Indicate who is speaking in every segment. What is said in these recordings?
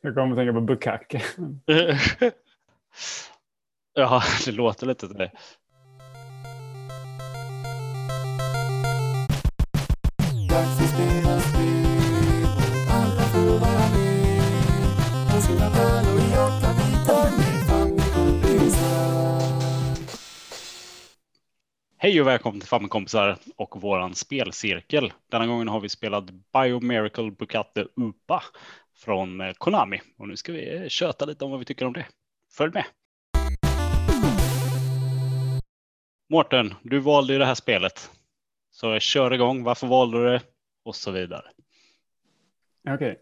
Speaker 1: Jag kommer att tänka på Bukake.
Speaker 2: ja, det låter lite
Speaker 3: med familjekompisar
Speaker 2: Hej och välkommen till Familjekompisar och våran spelcirkel. Denna gången har vi spelat Biomiracle Bukate Upa från eh, Konami och nu ska vi eh, köta lite om vad vi tycker om det. Följ med! Mårten, du valde ju det här spelet. Så kör igång. Varför valde du det? Och så vidare.
Speaker 1: Okej.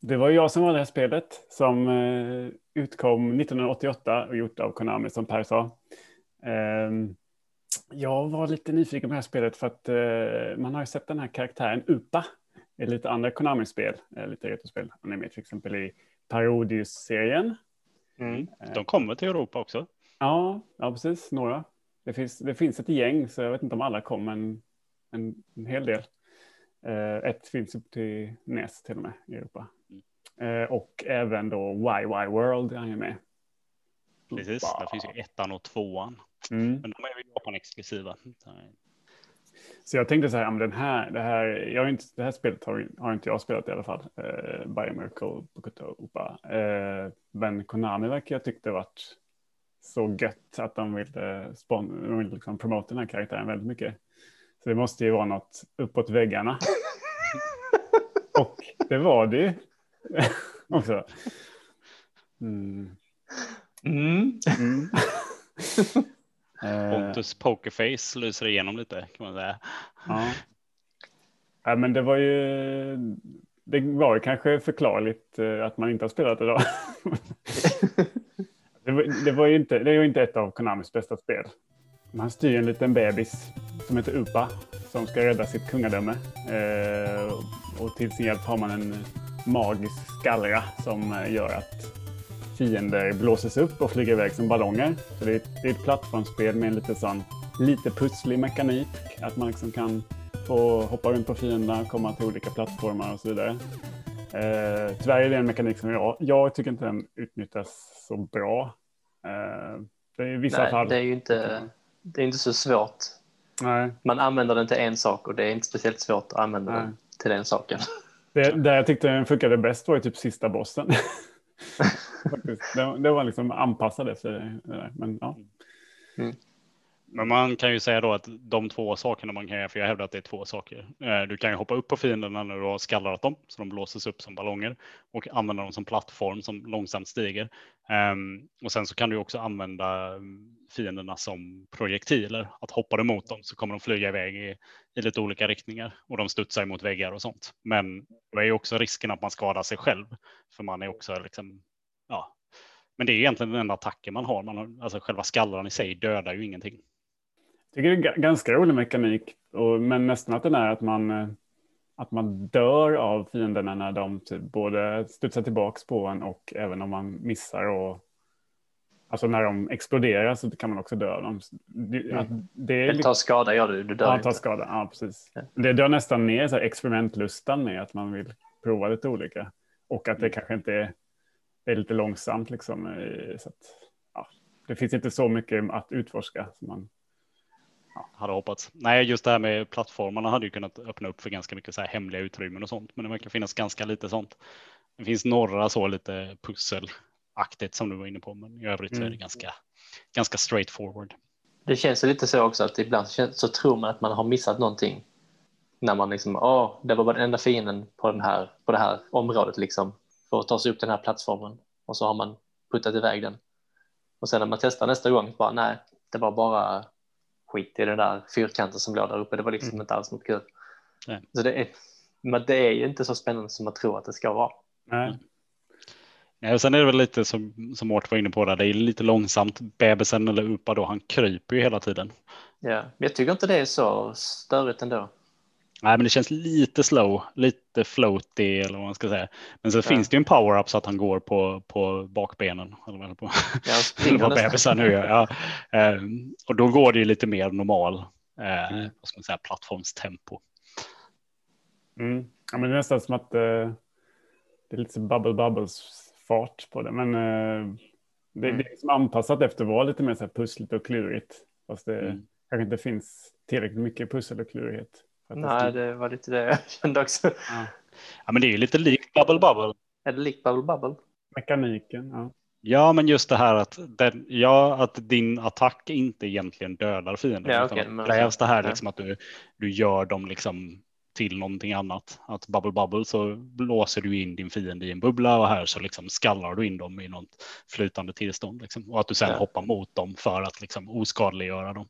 Speaker 1: Det var jag som valde det här spelet som eh, utkom 1988 och gjort av Konami som Per sa. Ehm, jag var lite nyfiken på det här spelet för att man har ju sett den här karaktären Upa lite andra Konami-spel, eh, lite retrospel. Han är med till exempel i Parodius-serien.
Speaker 2: De kommer till Europa också.
Speaker 1: Ja, ja, precis, några. Det finns, det finns ett gäng, så jag vet inte om alla kom, men en, en hel del. Eh, ett finns upp till NES till och med i Europa. Eh, och även då YY World är han ju med.
Speaker 2: Precis,
Speaker 1: Upa.
Speaker 2: där finns ju ettan och tvåan.
Speaker 1: Mm.
Speaker 2: Men de är ju Japan-exklusiva.
Speaker 1: Så jag tänkte så här, men den här, det här, jag har inte, det här spelet har, har inte jag spelat i alla fall. Eh, Biomiracle Bokuto Upa. Eh, men Konami verkar jag tyckte varit så gött att de ville, spon, de ville liksom promota den här karaktären väldigt mycket. Så det måste ju vara något uppåt väggarna. Och det var det ju också. Mm.
Speaker 4: Mm.
Speaker 1: Mm. Eh,
Speaker 2: Pontus Pokerface lyser igenom lite kan man säga.
Speaker 1: Ja. ja, men det var ju. Det var ju kanske förklarligt eh, att man inte har spelat idag. det, var, det var ju inte. Det är ju inte ett av Konamis bästa spel. Man styr en liten bebis som heter Upa som ska rädda sitt kungadöme. Eh, och till sin hjälp har man en magisk skallra som gör att fiender blåses upp och flyger iväg som ballonger. Så det är, ett- det är ett plattformsspel med en lite sån lite pusslig mekanik. Att man liksom kan få hoppa runt på fienderna, komma till olika plattformar och så vidare. Eh, tyvärr är det en mekanik som jag, jag tycker inte den utnyttjas så bra. Eh, det är i vissa
Speaker 4: Nej,
Speaker 1: fall.
Speaker 4: det är ju inte, det är inte så svårt.
Speaker 1: Nej,
Speaker 4: Man använder den till en sak och det är inte speciellt svårt att använda
Speaker 1: Nej.
Speaker 4: den till den saken.
Speaker 1: det, där jag tyckte den funkade bäst var ju typ sista bossen. Faktiskt. det, det var liksom anpassad efter det där. Men ja.
Speaker 2: Men man kan ju säga då att de två sakerna man kan göra, för jag hävdar att det är två saker. Eh, Du kan ju hoppa upp på fienderna när du har skallrat dem så de blåses upp som ballonger och använda dem som plattform som långsamt stiger. Ehm, Och sen så kan du också använda mm, fienderna som projektiler. Att hoppa du mot dem så kommer de flyga iväg i, i lite olika riktningar och de studsar mot väggar och sånt. Men det är ju också risken att man skadar sig själv för man är också liksom. Men det är egentligen den enda attacken man har. Man har alltså själva skallran i sig dödar ju ingenting.
Speaker 1: Jag tycker det är ga- ganska rolig mekanik, och, men nästan att den är att man, eh, att man dör av fienderna när de typ både studsar tillbaks på en och även om man missar och alltså när de exploderar så kan man också dö av dem. Det, att det är
Speaker 4: tar skada gör du, du dör
Speaker 1: Ja,
Speaker 4: inte.
Speaker 1: ta skada. Ja, precis.
Speaker 4: Ja.
Speaker 1: Det drar nästan ner så här experimentlustan med att man vill prova lite olika. Och att det
Speaker 4: Mm.
Speaker 1: kanske inte är, är lite långsamt liksom. eh, Så att, ja, det finns inte så mycket att utforska. Som man,
Speaker 2: hade hoppats. Nej, just det här med plattformarna hade ju kunnat öppna upp för ganska mycket så här hemliga utrymmen och sånt, men det verkar finnas ganska lite sånt. Det finns några så lite pusselaktigt som du var inne på, men i övrigt så är det
Speaker 1: Mm.
Speaker 2: ganska, ganska straight forward.
Speaker 4: Det känns lite så också att ibland så tror man att man har missat någonting. När man liksom, åh, det var bara den enda fienden på, den här, på det här området liksom. För att ta sig upp den här plattformen. Och så har man puttat iväg den. Och sen när man testar nästa gång, bara nej, det var bara skit i den där fyrkanten som låg där uppe. Det var liksom
Speaker 1: Mm.
Speaker 4: inte alls något kul.
Speaker 2: Nej.
Speaker 4: Så det är, men det är ju inte så spännande som man tror att det ska vara.
Speaker 1: nej,
Speaker 2: Nej, och sen är det väl lite som, som Mårten var inne på där, det är lite långsamt. Bebisen eller Upa då, han kryper ju hela tiden.
Speaker 4: Ja, men jag tycker inte det är så störigt ändå.
Speaker 2: Nej, men det känns lite slow, lite floaty eller vad man ska säga. Men så
Speaker 4: Ja.
Speaker 2: finns det ju en power-up så att han går på, på bakbenen. Eller vad, på, eller vad bebisar nu gör. Ja. Eh, och då går det ju lite mer normal, eh,
Speaker 1: Mm.
Speaker 2: vad ska man säga, plattformstempo.
Speaker 1: mm. ja, men det är nästan som att eh, det är lite så bubble bubbles fart på det. Men eh, det,
Speaker 4: Mm.
Speaker 1: det är liksom anpassat efter att vara lite mer så här pussligt och klurigt. Fast det
Speaker 2: Mm.
Speaker 1: kanske inte finns tillräckligt mycket pussel och klurighet.
Speaker 4: Nej, det var lite det jag kände också.
Speaker 2: Ja, men det är ju lite likt Bubble Bubble.
Speaker 4: Är det likt Bubble Bubble?
Speaker 1: Mekaniken, ja.
Speaker 2: Ja, men just det här att, den, ja, att din attack inte egentligen dödar fienden.
Speaker 4: Ja,
Speaker 2: att
Speaker 4: men
Speaker 2: krävs det här
Speaker 4: ja.
Speaker 2: liksom att du, du gör dem liksom till någonting annat. Att bubble bubble så blåser du in din fiende i en bubbla och här så liksom skallar du in dem i något flytande tillstånd. Liksom. Och att du sen
Speaker 4: Ja.
Speaker 2: hoppar mot dem för att liksom oskadliggöra dem.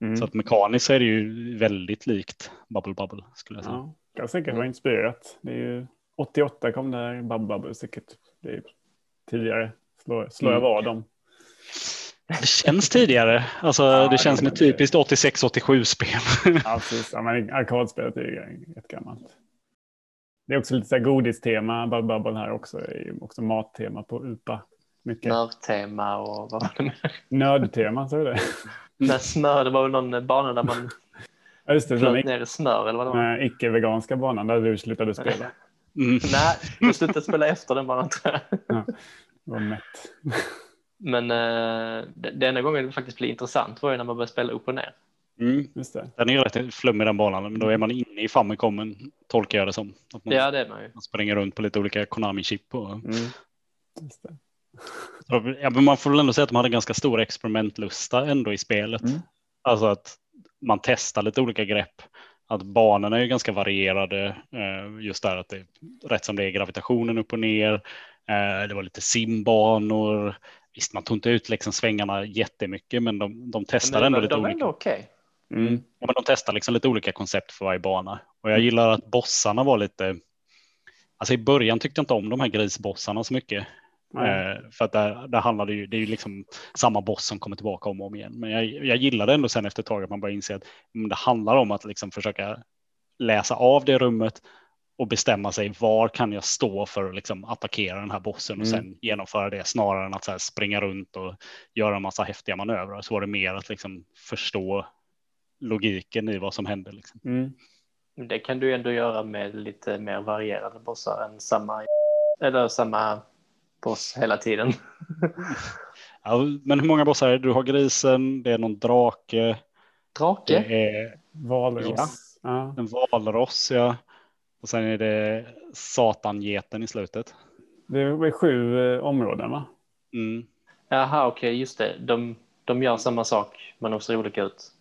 Speaker 1: Mm.
Speaker 2: Så att mekaniskt är det ju väldigt likt bubble bubble skulle jag säga.
Speaker 1: ja. Kan säkert vara inspirerat. Det är ju 88 kom det här Bubble Bubble säkert. Det är tidigare. Slår, slår jag
Speaker 2: Mm.
Speaker 1: vad dem.
Speaker 2: Det känns tidigare. Alltså,
Speaker 1: Ja,
Speaker 2: det känns med
Speaker 1: det.
Speaker 2: typiskt 86-87 spel.
Speaker 1: Ja, precis. Ja, men arkadspelet är ju gammalt. Det är också lite så här godistema, Bubble Bubble här också. Det är ju också mattema på UPA. Mycket
Speaker 4: Nördtema och vad var det mer?
Speaker 1: nördtema, så är det.
Speaker 4: Nej, smör, det var väl någon bana där man
Speaker 1: Ja, just det. Den
Speaker 4: flöt ner i smör eller vad det var.
Speaker 1: icke- icke-veganska banan där du slutade spela.
Speaker 2: Mm.
Speaker 4: Nej, jag slutade spela efter den banan tror jag.
Speaker 1: Det var mätt.
Speaker 4: Men eh, enda gången det faktiskt blev intressant var ju när man började spela upp och ner.
Speaker 2: Mm.
Speaker 1: Just det.
Speaker 2: Den är ju rätt flummig den banan, men då är man inne i Famicomen, tolkar jag det som. Att man,
Speaker 4: Ja, det är man ju.
Speaker 2: man springer runt på lite olika Konami-chip. Och,
Speaker 1: Mm. Just det.
Speaker 2: Ja, men man får väl ändå säga att de hade ganska stor experimentlusta ändå i spelet.
Speaker 1: Mm.
Speaker 2: Alltså att man testar lite olika grepp. Att banorna är ju ganska varierade. eh, Just där att det är rätt som det är gravitationen upp och ner. Eh, Det var lite simbanor. Visst, man tog inte ut liksom svängarna jättemycket, men de, de testade
Speaker 4: Men
Speaker 2: ändå
Speaker 4: de,
Speaker 2: lite
Speaker 4: de
Speaker 2: olika.
Speaker 4: ändå okej.
Speaker 1: Mm.
Speaker 2: Ja, men de testar liksom lite olika koncept för varje bana. Och jag gillar att bossarna var lite... Alltså i början tyckte jag inte om de här grisbossarna så mycket.
Speaker 1: Nej.
Speaker 2: Eh, för att där, där handlar det ju, det är ju liksom samma boss som kommer tillbaka om och om igen. Men jag, jag gillade ändå sen efter ett tag att man börjar inse att mm, det handlar om att liksom försöka läsa av det rummet och bestämma sig var kan jag stå för att liksom attackera den här bossen och
Speaker 1: Mm.
Speaker 2: sen genomföra det snarare än att så här springa runt och göra en massa häftiga manövrar. Så var det mer att liksom förstå logiken i vad som hände. Liksom.
Speaker 1: Mm.
Speaker 4: Det kan du ändå göra med lite mer varierade bossar än samma, eller samma boss hela tiden.
Speaker 2: Ja, men hur många bossar är det? Du har grisen, det är någon drake,
Speaker 4: Drake?
Speaker 2: det är
Speaker 1: Valross. Ja.
Speaker 2: en valross, ja. Och sen är det satangeten i slutet.
Speaker 1: Det är sju eh, områden, va?
Speaker 2: Mm.
Speaker 4: Jaha, okej, just det. De, de gör samma sak, men de ser olika ut.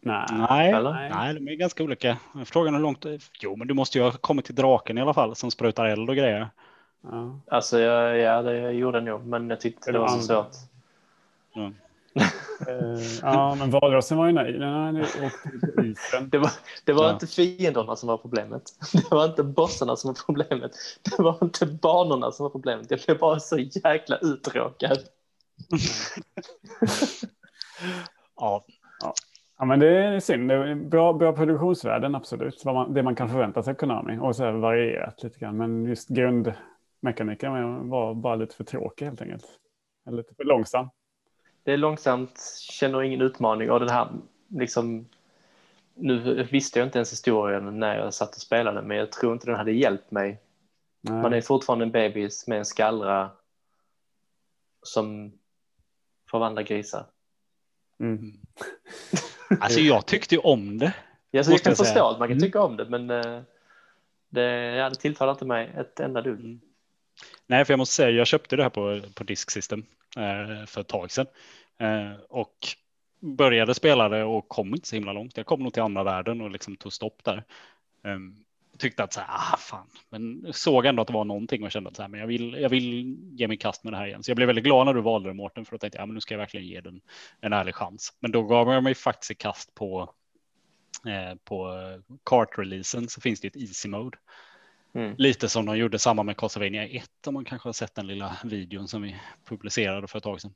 Speaker 1: Nej.
Speaker 2: Nej, nej, de är ganska olika. Frågan är hur långt... Jo, men du måste ju ha kommit till draken i alla fall som sprutar eld och grejer.
Speaker 1: Ja.
Speaker 4: Alltså, jag, ja, det gjorde jag nog, men jag tyckte det
Speaker 1: det
Speaker 4: var så svårt.
Speaker 2: Ja.
Speaker 1: Ja, men valrossen var ju nöjd.
Speaker 4: Det var, det var
Speaker 2: Ja.
Speaker 4: inte fienderna som var problemet. Det var inte bossarna som var problemet. Det var inte banorna som var problemet. Jag blev bara så jäkla uttråkad.
Speaker 2: Ja,
Speaker 1: Ja, men det är synd. Det är bra, bra produktionsvärden, absolut. Man, det man kan förvänta sig av Konami. Och så varierat lite grann. Men just grundmekaniken var bara lite för tråkig helt enkelt. Eller lite för långsam.
Speaker 4: Det är långsamt, känner ingen utmaning och den här liksom nu visste jag inte ens historien när jag satt och spelade men jag tror inte den hade hjälpt mig.
Speaker 1: Nej.
Speaker 4: Man är fortfarande en bebis med en skallra som förvandlar grisar.
Speaker 1: Mm.
Speaker 2: alltså jag tyckte ju om det.
Speaker 4: Ja, så jag
Speaker 2: Måste
Speaker 4: kan
Speaker 2: jag
Speaker 4: förstå att man kan
Speaker 2: Mm.
Speaker 4: tycka om det men eh, det, ja, det tilltalar inte mig ett enda dugg.
Speaker 2: Nej, för jag måste säga, jag köpte det här på, på Disk System eh, för ett tag sedan. Eh, och började spela det och kom inte så himla långt. Jag kom nog till andra världen och liksom tog stopp där. Eh, tyckte att så här, ah, fan, men såg ändå att det var någonting och kände att så här, men jag vill, jag vill ge mig i kast med det här igen. Så jag blev väldigt glad när du valde det Mårten, för då tänkte jag, ja, men nu ska jag verkligen ge den en ärlig chans. Men då gav jag mig faktiskt i kast på eh, på eh, kart-releasen så finns det ett easy mode.
Speaker 4: Mm.
Speaker 2: Lite som de gjorde samma med Castlevania 1 om man kanske har sett den lilla videon som vi publicerade för ett tag sedan.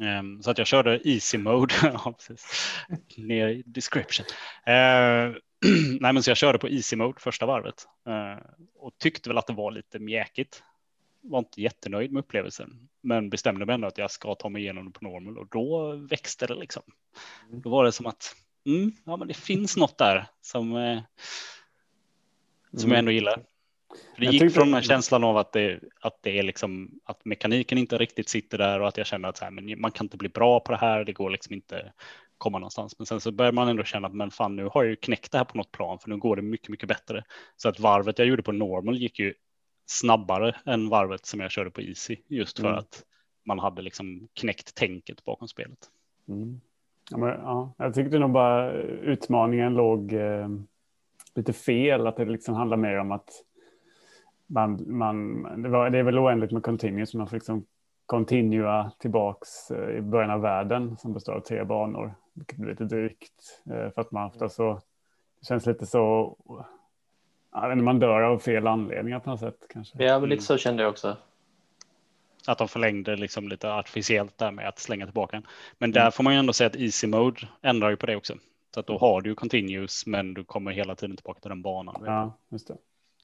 Speaker 2: Ehm, så att jag körde easy mode. ja, precis. Ner i description. Eh, nej, men så jag körde på easy mode första varvet eh, och tyckte väl att det var lite mjäkigt. Var inte jättenöjd med upplevelsen, men bestämde mig ändå att jag ska ta mig igenom det på normal och då växte det liksom. Då var det som att mm, ja, men det finns något där som, eh, som jag ändå gillar. För det
Speaker 1: Jag
Speaker 2: gick från den här känslan av att det, att det är liksom att mekaniken inte riktigt sitter där och att jag känner att så här, men man kan inte bli bra på det här. Det går liksom inte komma någonstans. Men sen så börjar man ändå känna att men fan, nu har jag ju knäckt det här på något plan för nu går det mycket, mycket bättre. Så att varvet jag gjorde på normal gick ju snabbare än varvet som jag körde på easy just för
Speaker 1: Mm.
Speaker 2: att man hade liksom knäckt tänket bakom spelet.
Speaker 1: Mm. Ja, men, ja, jag tyckte nog bara utmaningen låg eh, lite fel. Att det liksom handlar mer om att man, man, det, var, det är väl oändligt med continuous. Man får liksom continua tillbaks eh, i början av världen som består av tre banor. Vilket blir lite drygt. Eh, för att man ofta så, det känns lite så, jag inte, man dör av fel anledningar på något sätt kanske.
Speaker 4: Ja, men lite så kände jag också.
Speaker 2: Att de förlängde liksom lite artificiellt där med att slänga tillbaka den. Men där får man ju ändå säga att easy mode ändrar ju på det också. Så att då har du continuous men du kommer hela tiden tillbaka till den banan.
Speaker 1: Ja, just det.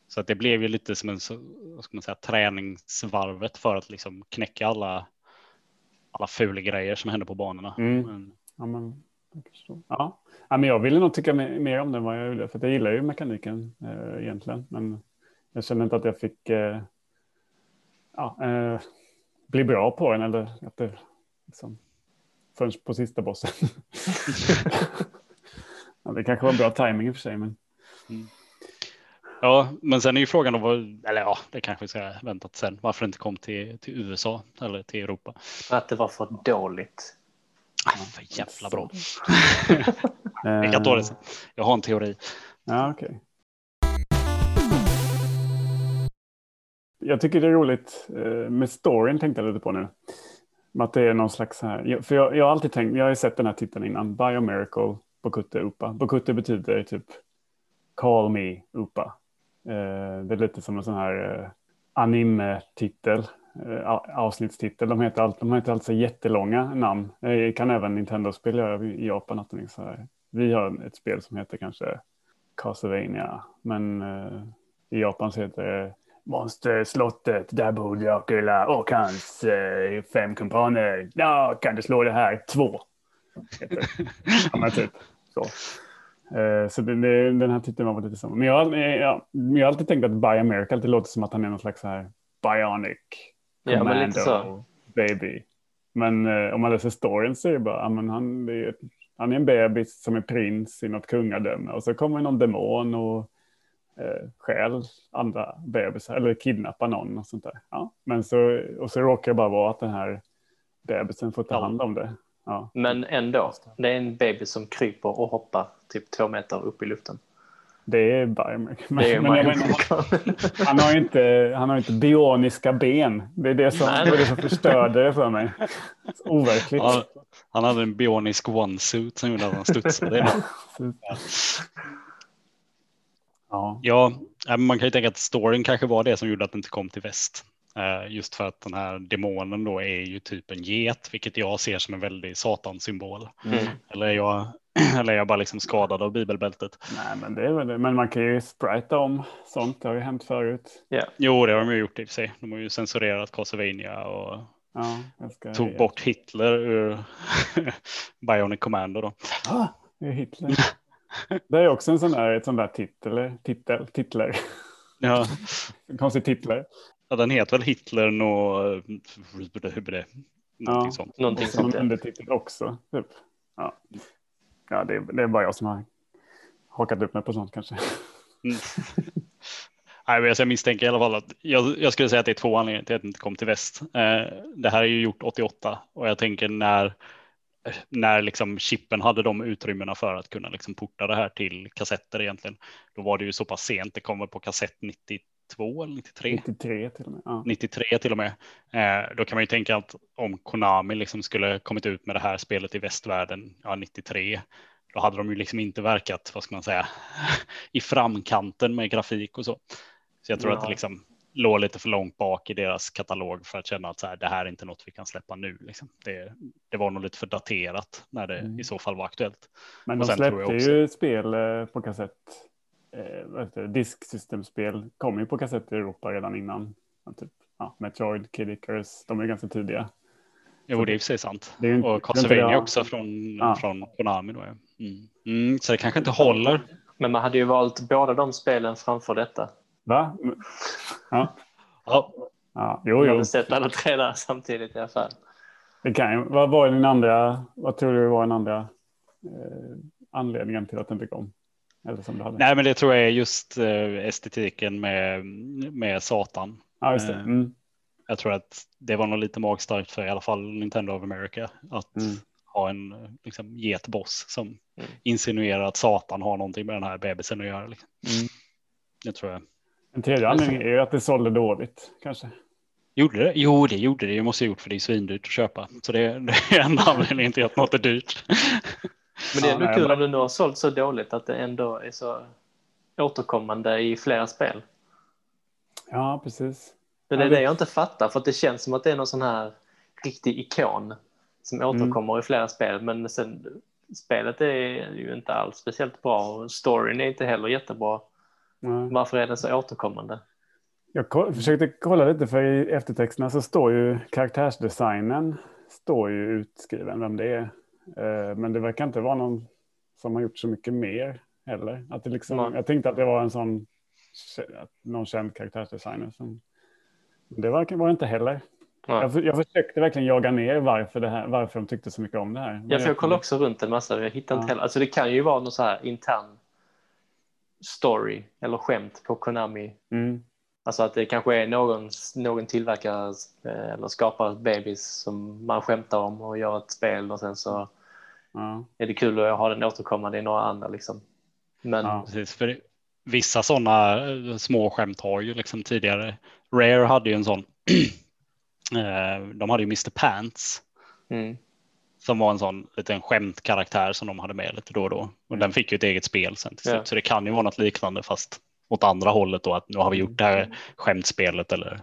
Speaker 2: Så att det blev ju lite som en vad ska man säga, träningsvarvet för att liksom knäcka alla, alla fula grejer som händer på banorna.
Speaker 1: Mm.
Speaker 2: Men,
Speaker 1: Ja, men, jag ja. ja, men jag ville nog tycka mer, om den vad jag gjorde. För jag gillar ju mekaniken eh, egentligen. Men jag känner inte att jag fick eh, ja, eh, bli bra på den. Eller att det liksom, förrän på sista bossen. ja, det kanske var bra timing i och för sig. Men
Speaker 2: ja, men sen är ju frågan, då, vad- eller ja, det kanske vi ska vänta till sen, varför det inte kom till, till USA eller till Europa.
Speaker 4: För att det var för dåligt.
Speaker 2: Ah, för jävla bra.
Speaker 1: eh,
Speaker 2: Vi kan ta det sen. Jag har en teori.
Speaker 1: Ja, okej. Jag tycker det är roligt eh, med storyn tänkte jag lite på nu. Att det är någon slags så här, för jag, jag har alltid tänkt, jag har ju sett den här titeln innan, Biomiracle Bokutte Upa. Bokutte betyder typ Call Me Upa. Eh, det är lite som en sån här eh, anime-titel, eh, avsnittstitel. De heter, allt, de heter alltså jättelånga namn. Eh, det kan även Nintendo-spel göra i Japan. Att så här. Vi har ett spel som heter kanske Castlevania, men eh, i Japan så heter det Monsterslottet, där bor Dracula och hans eh, fem kumpaner. Ja, kan du slå det här? Två. Heter. Ja, men typ så. Eh, så det, det, den här titeln var lite så. Men jag, har aldrig- ja, men jag har alltid tänkt att Buy America alltid låter som att han är någon slags så här bionic
Speaker 4: Ja, men så.
Speaker 1: commando baby. Men eh, om man läser storyn så är det bara, men han, är, han är en bebis som är prins i något kungadöme och så kommer någon demon och eh, stjäl andra bebisar eller kidnappar någon och sånt där. Ja, men så, och så råkar det bara vara att den här bebisen får ta hand om det. Ja,
Speaker 4: Men ändå, det är en baby som kryper och hoppar typ två meter upp i luften.
Speaker 1: det är
Speaker 4: Det
Speaker 1: men menar, han har inte, han har ju inte bioniska ben. Det är det som,
Speaker 4: Nej.
Speaker 1: det, är det som förstörde det för mig. Overkligt.
Speaker 2: Han, han hade en bionisk one-suit som gjorde att han studsade.
Speaker 1: Ja.
Speaker 2: Ja, äh, man kan ju tänka att storyn kanske var det som gjorde att det inte kom till väst. Eh, Just för att den här demonen då är ju typ en get, vilket jag ser som en väldig satansymbol.
Speaker 4: Mm.
Speaker 2: Eller är jag, eller är jag bara liksom skadad av bibelbältet?
Speaker 1: Nej, men det är väl det. Men man kan ju sprita om sånt. Det har ju hänt förut.
Speaker 2: Jo, det har de ju gjort i och för sig. De har ju censurerat Castlevania och
Speaker 1: Ja,
Speaker 2: tog bort Hitler ur Bionic Commando då.
Speaker 1: Ah, det är Hitler. Det är också en sån där, ett sån där titel, titel, titlar.
Speaker 2: Ja,
Speaker 1: En konstig titlar.
Speaker 2: Ja, den heter väl Hitler och någonting
Speaker 1: Ja.
Speaker 2: sånt.
Speaker 4: Någonting
Speaker 1: Och någon
Speaker 4: sånt. Ja.
Speaker 1: undertitel också. Typ. Ja, ja det, är, det är bara jag som har hakat upp mig på sånt kanske.
Speaker 2: Mm. Nej, men jag misstänker i alla fall att jag, jag skulle säga att det är två anledningar till att det inte kom till väst. Eh, det här är ju gjort 88 och jag tänker när när liksom chippen hade de utrymmena för att kunna liksom porta det här till kassetter egentligen. Då var det ju så pass sent. Det kommer på kassett 92 eller 93.
Speaker 1: 93 till och med. Ja.
Speaker 2: 93 till och med. Eh, då kan man ju tänka att om Konami liksom skulle kommit ut med det här spelet i västvärlden, ja 93, då hade de ju liksom inte verkat, vad ska man säga, i framkanten med grafik och så. Så jag tror att det liksom låg lite för långt bak i deras katalog för att känna att så här, det här är inte något vi kan släppa nu. Liksom. Det, det var nog lite för daterat när det
Speaker 1: Mm.
Speaker 2: i så fall var aktuellt.
Speaker 1: Men
Speaker 2: Och
Speaker 1: de
Speaker 2: sen tror jag
Speaker 1: släppte
Speaker 2: också-
Speaker 1: ju spel eh, på kassett. Eh? Disksystemspel kom ju på kassett i Europa redan innan. Typ, ja, Metroid, Kid Icarus, de är ganska tidiga.
Speaker 2: Jo, det är i och för sig sant.
Speaker 1: Det är ju inte-
Speaker 2: Och Castlevania också från,
Speaker 1: Ja.
Speaker 2: från Konami. Då, ja. mm. Mm, så det kanske inte håller.
Speaker 4: Men man hade ju valt båda de spelen framför detta.
Speaker 1: Va? Ja.
Speaker 2: Ja,
Speaker 1: ja. Jo, jo.
Speaker 4: väl sett alla tre där samtidigt i alla fall.
Speaker 1: Det kan ju. Vad var din andra? Vad tror du var den andra eh, anledningen till att den inte kom?
Speaker 2: Nej, men det tror jag är just eh, estetiken med, med Satan.
Speaker 1: Ja,
Speaker 2: eh,
Speaker 1: Mm.
Speaker 2: Jag tror att det var nog lite magstarkt för i alla fall Nintendo of America att
Speaker 1: Mm.
Speaker 2: ha en liksom, getboss som
Speaker 4: Mm.
Speaker 2: insinuerar att Satan har någonting med den här bebisen att göra. Liksom.
Speaker 1: Mm.
Speaker 2: Det tror jag.
Speaker 1: En tredje anledning är ju att det sålde dåligt kanske.
Speaker 2: Gjorde det? Jo, det gjorde det. Det måste ha gjort för det är svindyrt att köpa. Så det, det är en anledning till att något är dyrt.
Speaker 4: Men det är
Speaker 1: Ja,
Speaker 4: ändå
Speaker 1: nej,
Speaker 4: kul om det nu har sålt så dåligt att det ändå är så återkommande i flera spel.
Speaker 1: Ja, precis.
Speaker 4: Men det
Speaker 1: Ja,
Speaker 4: är
Speaker 1: det-
Speaker 4: det jag inte fattar för det känns som att det är någon sån här riktig ikon som
Speaker 1: Mm.
Speaker 4: återkommer i flera spel men sen spelet är ju inte alls speciellt bra och storyn är inte heller jättebra.
Speaker 1: Ja.
Speaker 4: Varför är den så återkommande?
Speaker 1: Jag försökte kolla lite för i eftertexterna så står ju karaktärsdesignen står ju utskriven vem det är. Eh, Men det verkar inte vara någon som har gjort så mycket mer heller. Att det liksom, jag tänkte att det var en sån någon känd karaktärsdesigner. Som, det var, var det inte heller.
Speaker 4: Ja.
Speaker 1: Jag, jag försökte verkligen jaga ner varför, det här, varför de tyckte så mycket om det här. Men
Speaker 4: Ja, för jag kollade också runt en massa. Jag hittade inte
Speaker 1: Ja.
Speaker 4: heller. Alltså det kan ju vara någon så här intern story eller skämt på Konami.
Speaker 1: Mm,
Speaker 4: Alltså att det kanske är någon, någon tillverkare eh, eller skapare bebis som man skämtar om och gör ett spel och sen så
Speaker 1: ja,
Speaker 4: är det kul att ha den återkommande i några andra liksom. Men
Speaker 1: Ja.
Speaker 2: Precis, för vissa sådana eh, små skämt har ju liksom tidigare. Rare hade ju en sån. Eh, De hade ju Mr Pants
Speaker 4: mm,
Speaker 2: som var en sån liten skämtkaraktär som de hade med lite då och då. Och den fick ju ett eget spel sen till
Speaker 4: Ja.
Speaker 2: slut. Så det kan ju vara något liknande fast åt andra hållet då att nu har vi gjort det här skämtspelet eller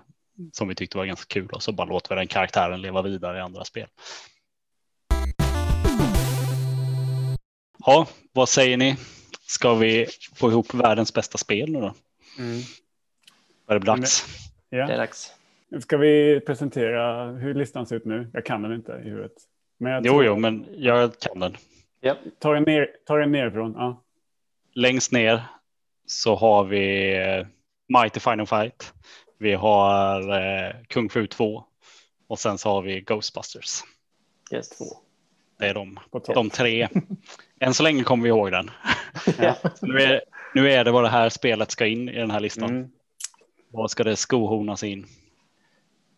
Speaker 2: som vi tyckte var ganska kul och så bara låter vi den karaktären leva vidare i andra spel. Ja, vad säger ni? Ska vi få ihop världens bästa spel nu då?
Speaker 1: mm.
Speaker 2: Är det dags?
Speaker 4: det är
Speaker 1: Ja.
Speaker 4: dags.
Speaker 1: Ska vi presentera hur listan ser ut nu? Jag kan den inte i huvudet. Men jag
Speaker 2: Jo,
Speaker 1: tror-
Speaker 2: jo, men jag kan den.
Speaker 4: Ja,
Speaker 1: Ta den, ner, ta den nerifrån. Ja.
Speaker 2: Längst ner så har vi eh, Mighty Final Fight. Vi har eh, Kung Fu 2 och sen så har vi Ghostbusters.
Speaker 4: yes.
Speaker 2: Det är de, de tre. Än så länge kommer vi ihåg den.
Speaker 4: Ja.
Speaker 2: Nu är, nu är det vad det här spelet ska in i den här listan.
Speaker 1: Mm.
Speaker 2: Vad ska det skohornas in?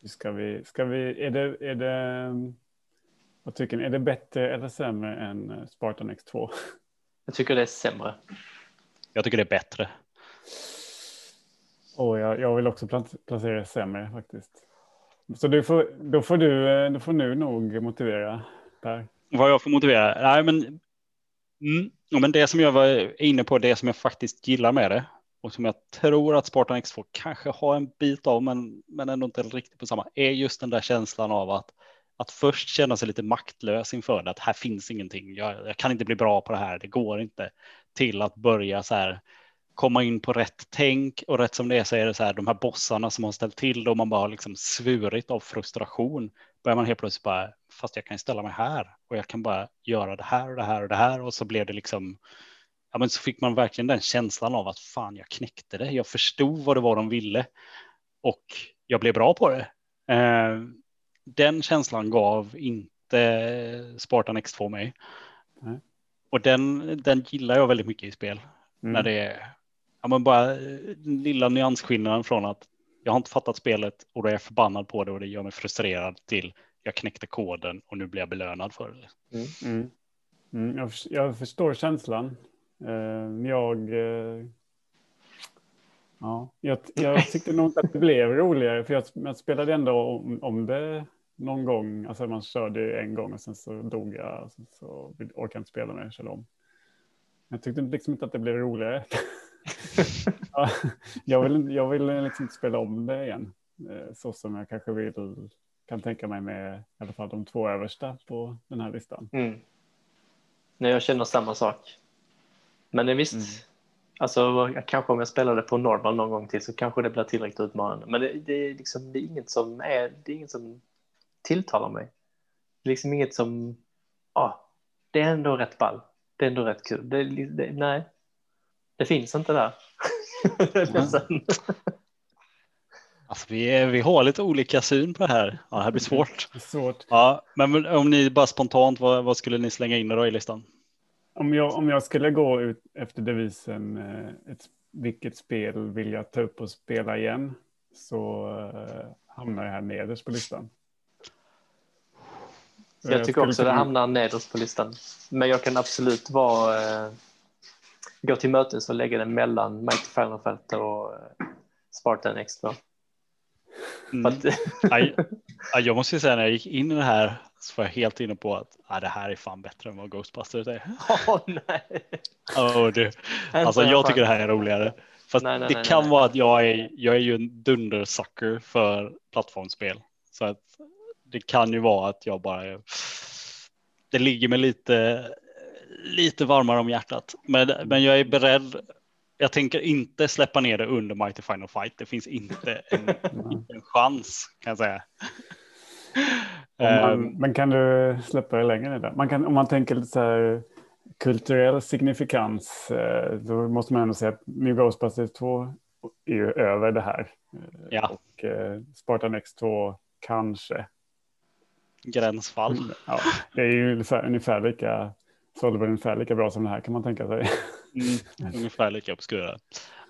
Speaker 1: Ska vi, ska vi, är det, är det, vad tycker ni, är det bättre eller sämre än eh, Spartan X2?
Speaker 4: Jag tycker det är sämre.
Speaker 2: Jag tycker det är bättre.
Speaker 1: Oh, jag, jag vill också pla- placera det sämre faktiskt. Så du får, då, får du, eh, då får nu nog motivera Per.
Speaker 2: Vad jag får motivera? Nej, men, mm, ja, men det som jag var inne på, det som jag faktiskt gillar med det och som jag tror att Spartan X2 kanske har en bit av, men, men ändå inte riktigt på samma, är just den där känslan av att, att först känna sig lite maktlös inför det, att här finns ingenting, jag, jag kan inte bli bra på det här, det går inte, till att börja så här komma in på rätt tänk och rätt som det är så är det så här de här bossarna som har ställt till det och man bara har liksom svurit av frustration börjar man helt plötsligt bara, fast jag kan ställa mig här och jag kan bara göra det här och det här och det här och så blev det liksom, ja men så fick man verkligen den känslan av att fan jag knäckte det, jag förstod vad det var de ville och jag blev bra på det. Eh, den känslan gav inte Spartan X2 mig.
Speaker 1: Nej.
Speaker 2: Och den, den gillar jag väldigt mycket i spel.
Speaker 1: Mm.
Speaker 2: När det är ja, men bara den lilla nyansskillnaden från att jag har inte fattat spelet och då är jag förbannad på det och det gör mig frustrerad till jag knäckte koden och nu blir jag belönad för det.
Speaker 1: Mm. Mm, jag, förs- jag förstår känslan. Eh, jag, eh, ja, jag, jag tyckte nog inte att det blev roligare för jag, jag spelade ändå om, om det någon gång. Alltså man körde en gång och sen så dog jag och sen så orkade jag inte spela mer. Körde om. Jag tyckte liksom inte att det blev roligare. Ja, jag vill, jag vill liksom inte spela om det igen. Eh, Så som jag kanske vill, kan tänka mig med i alla fall de två översta på den här listan.
Speaker 4: Mm. Nej, jag känner samma sak. Men visst,
Speaker 1: Mm.
Speaker 4: alltså kanske om jag spelar det på normal någon gång till så kanske det blir tillräckligt utmanande. Men det, det, är, liksom, det är inget som är, det är inget som tilltalar mig. Det är liksom inget som, ja, det är ändå rätt ball. Det är ändå rätt kul. Det, det, nej, det finns inte där.
Speaker 2: Alltså, vi, är, vi har lite olika syn på det här. Ja, det här blir svårt.
Speaker 1: Det är svårt.
Speaker 2: Ja, men om ni bara spontant, vad, vad skulle ni slänga in då i listan?
Speaker 1: Om jag, om jag skulle gå ut efter devisen eh, ett, vilket spel vill jag ta upp och spela igen så eh, hamnar jag här nederst på listan.
Speaker 4: jag tycker också det
Speaker 1: kunna-
Speaker 4: hamnar nederst på listan. Men jag kan absolut vara, eh, gå till mötes och lägga den mellan Final Fighter och eh, Spartan X2.
Speaker 2: Mm. Aj, jag måste ju säga när jag gick in i det här så var jag helt inne på att ah, det här är fan bättre än vad Ghostbusters är.
Speaker 4: Åh nej!
Speaker 2: Oh, du. Alltså jag tycker det här är roligare. Fast
Speaker 4: Nej, nej,
Speaker 2: det
Speaker 4: nej,
Speaker 2: kan vara att jag är, jag är ju en dundersucker för plattformsspel. Så att det kan ju vara att jag bara det ligger mig lite, lite varmare om hjärtat. Men, men jag är beredd. Jag tänker inte släppa ner det under Mighty Final Fight. Det finns inte en, en chans kan jag säga.
Speaker 1: Om
Speaker 2: Ehm,
Speaker 1: man, men kan du släppa det längre ner? Man kan, om man tänker lite så här kulturell signifikans, eh, då måste man ändå säga att New Ghostbusters 2 är ju över det här.
Speaker 2: Ja.
Speaker 1: Och eh, Spartan X2 kanske.
Speaker 2: gränsfall.
Speaker 1: Ja, det är ju ungefär, ungefär lika, sålde väl ungefär lika bra som det här kan man tänka sig.
Speaker 2: Mm, ungefär lika obskyra.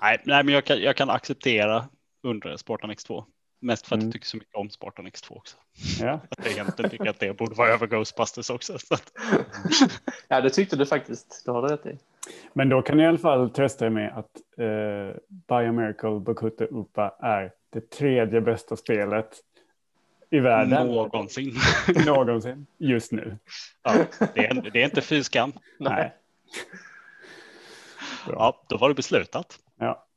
Speaker 2: Nej, nej men jag kan, jag kan acceptera under Spartan X2. Mest för att
Speaker 1: Mm.
Speaker 2: jag tycker så mycket om Spartan X2 också.
Speaker 1: Ja.
Speaker 2: Att jag egentligen tycker att det borde vara över Ghostbusters också. Så att,
Speaker 4: Ja, det tyckte du faktiskt. Det har du rätt i.
Speaker 1: Men då kan ni i alla fall trösta er med att eh, Biomiracle Bokuto Upa är det tredje bästa spelet i världen
Speaker 2: någonsin.
Speaker 1: någonsin just nu.
Speaker 2: Ja, det, är, det är inte fy skam.
Speaker 1: Nej. Bra.
Speaker 2: Ja, då var det beslutat.
Speaker 1: Ja.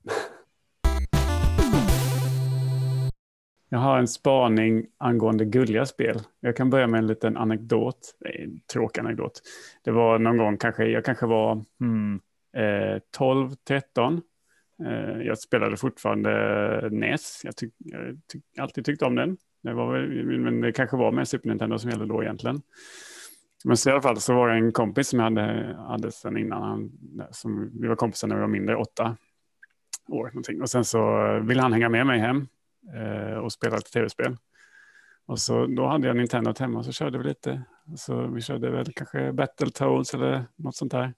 Speaker 1: Jag har en spaning angående gulliga spel. Jag kan börja med en liten anekdot. Nej, en tråkig anekdot. Det var någon gång, kanske, jag kanske var hmm, eh, 12, 13. Eh, jag spelade fortfarande NES. Jag, tyck, jag tyck, alltid tyckte om den. Det var väl, men det kanske var med Super Nintendo som gällde då egentligen. Men så i alla fall så var det en kompis som jag hade, hade sen innan. Han, som, vi var kompisar när vi var mindre, åtta år någonting. Och sen så ville han hänga med mig hem eh, och spela lite tv-spel. Och så då hade jag Nintendo hemma och så körde vi lite. Så vi körde väl kanske Battletoads eller något sånt där.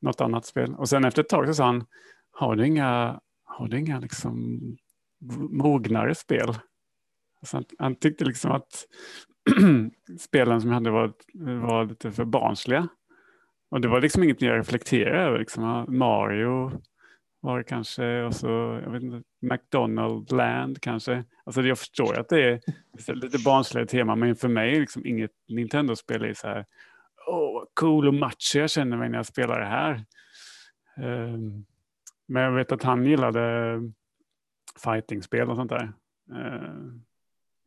Speaker 1: Något annat spel. Och sen efter ett tag så sa han, har du inga, har du inga liksom mognare spel? Alltså han, han tyckte liksom att spelen som jag hade var, var lite för barnsliga. Och det var liksom inget jag reflekterade över. Liksom. Mario var det kanske och så jag vet inte, McDonald Land kanske. Alltså jag förstår att det är lite barnsliga tema men för mig är liksom inget Nintendo-spel är så här åh vad cool och macho jag känner mig när jag spelar det här. Um, men jag vet att han gillade fightingspel och sånt där. Ehm,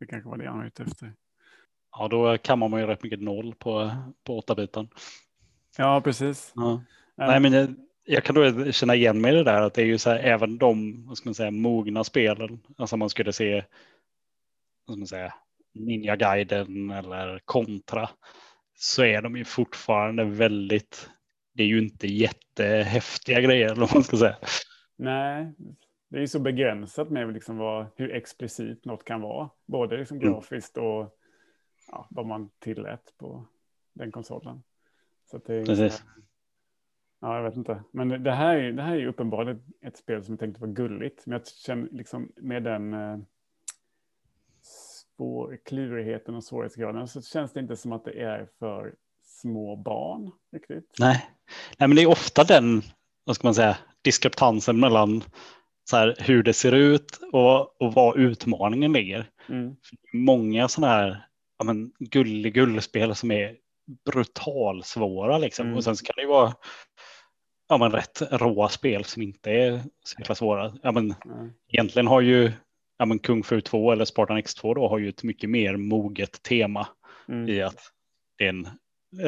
Speaker 1: det kanske var det han var ute efter.
Speaker 2: Ja, då kammar man ju rätt mycket noll på, på åtta biten.
Speaker 1: Ja, precis.
Speaker 2: Ja. Nej, men jag, jag kan då känna igen mig i det där att det är ju så här även de, vad ska man säga, mogna spelen. Alltså man skulle se, vad ska man säga, Ninja Gaiden eller Contra. Så är de ju fortfarande väldigt, det är ju inte jättehäftiga grejer eller vad man ska säga.
Speaker 1: Nej, det är ju så begränsat med liksom vad, hur explicit något kan vara. Både liksom
Speaker 2: Mm.
Speaker 1: grafiskt och ja, vad man tillät på den konsolen. Så det är
Speaker 2: Precis.
Speaker 1: Ja, jag vet inte. Men det här, är- det här är ju uppenbarligen ett spel som jag tänkte var gulligt. Men jag känner liksom med den eh, svår, klurigheten och svårighetsgraden så känns det inte som att det är för små barn riktigt.
Speaker 2: Nej. Nej, men det är ofta den, vad ska man säga, diskreptansen mellan så här, hur det ser ut och, och var utmaningen ligger.
Speaker 1: Mm.
Speaker 2: Många sådana här ja, men, gullig gullspel som är brutalsvåra liksom.
Speaker 1: Mm.
Speaker 2: Och sen så kan det ju vara ja, men, rätt råa spel som inte är så jäkla svåra. Ja, men,
Speaker 1: Ja.
Speaker 2: egentligen har ju ja, men Kung Fu 2 eller Spartan X2 då har ju ett mycket mer moget tema
Speaker 1: Mm.
Speaker 2: i att det är en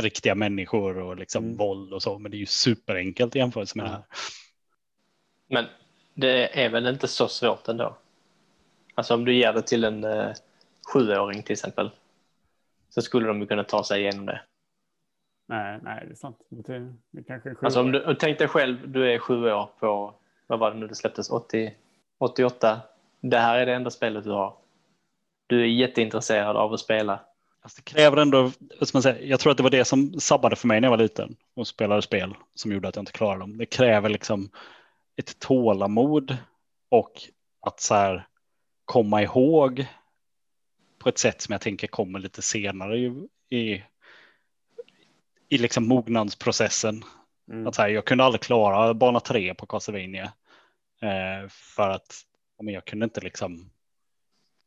Speaker 2: riktiga människor och liksom
Speaker 1: Mm.
Speaker 2: våld och så. Men det är ju superenkelt i jämförelse med det här.
Speaker 4: Men det är väl inte så svårt ändå? Alltså om du ger det till en eh, sjuåring till exempel så skulle de ju kunna ta sig igenom det.
Speaker 1: Nej, nej, det är sant. Det, det kanske är
Speaker 4: Alltså om du tänk dig själv, du är sju år på vad var det nu det släpptes, 80, 88. Det här är det enda spelet du har. Du är jätteintresserad av att spela.
Speaker 2: Alltså det kräver ändå, man säga, jag tror att det var det som sabbade för mig när jag var liten och spelade spel som gjorde att jag inte klarade dem. Det kräver liksom ett tålamod och att så här komma ihåg på ett sätt som jag tänker kommer lite senare i, i, i liksom mognadsprocessen.
Speaker 1: Mm.
Speaker 2: Att så här, jag kunde aldrig klara bana tre på Castlevania eh, för att men jag kunde inte liksom.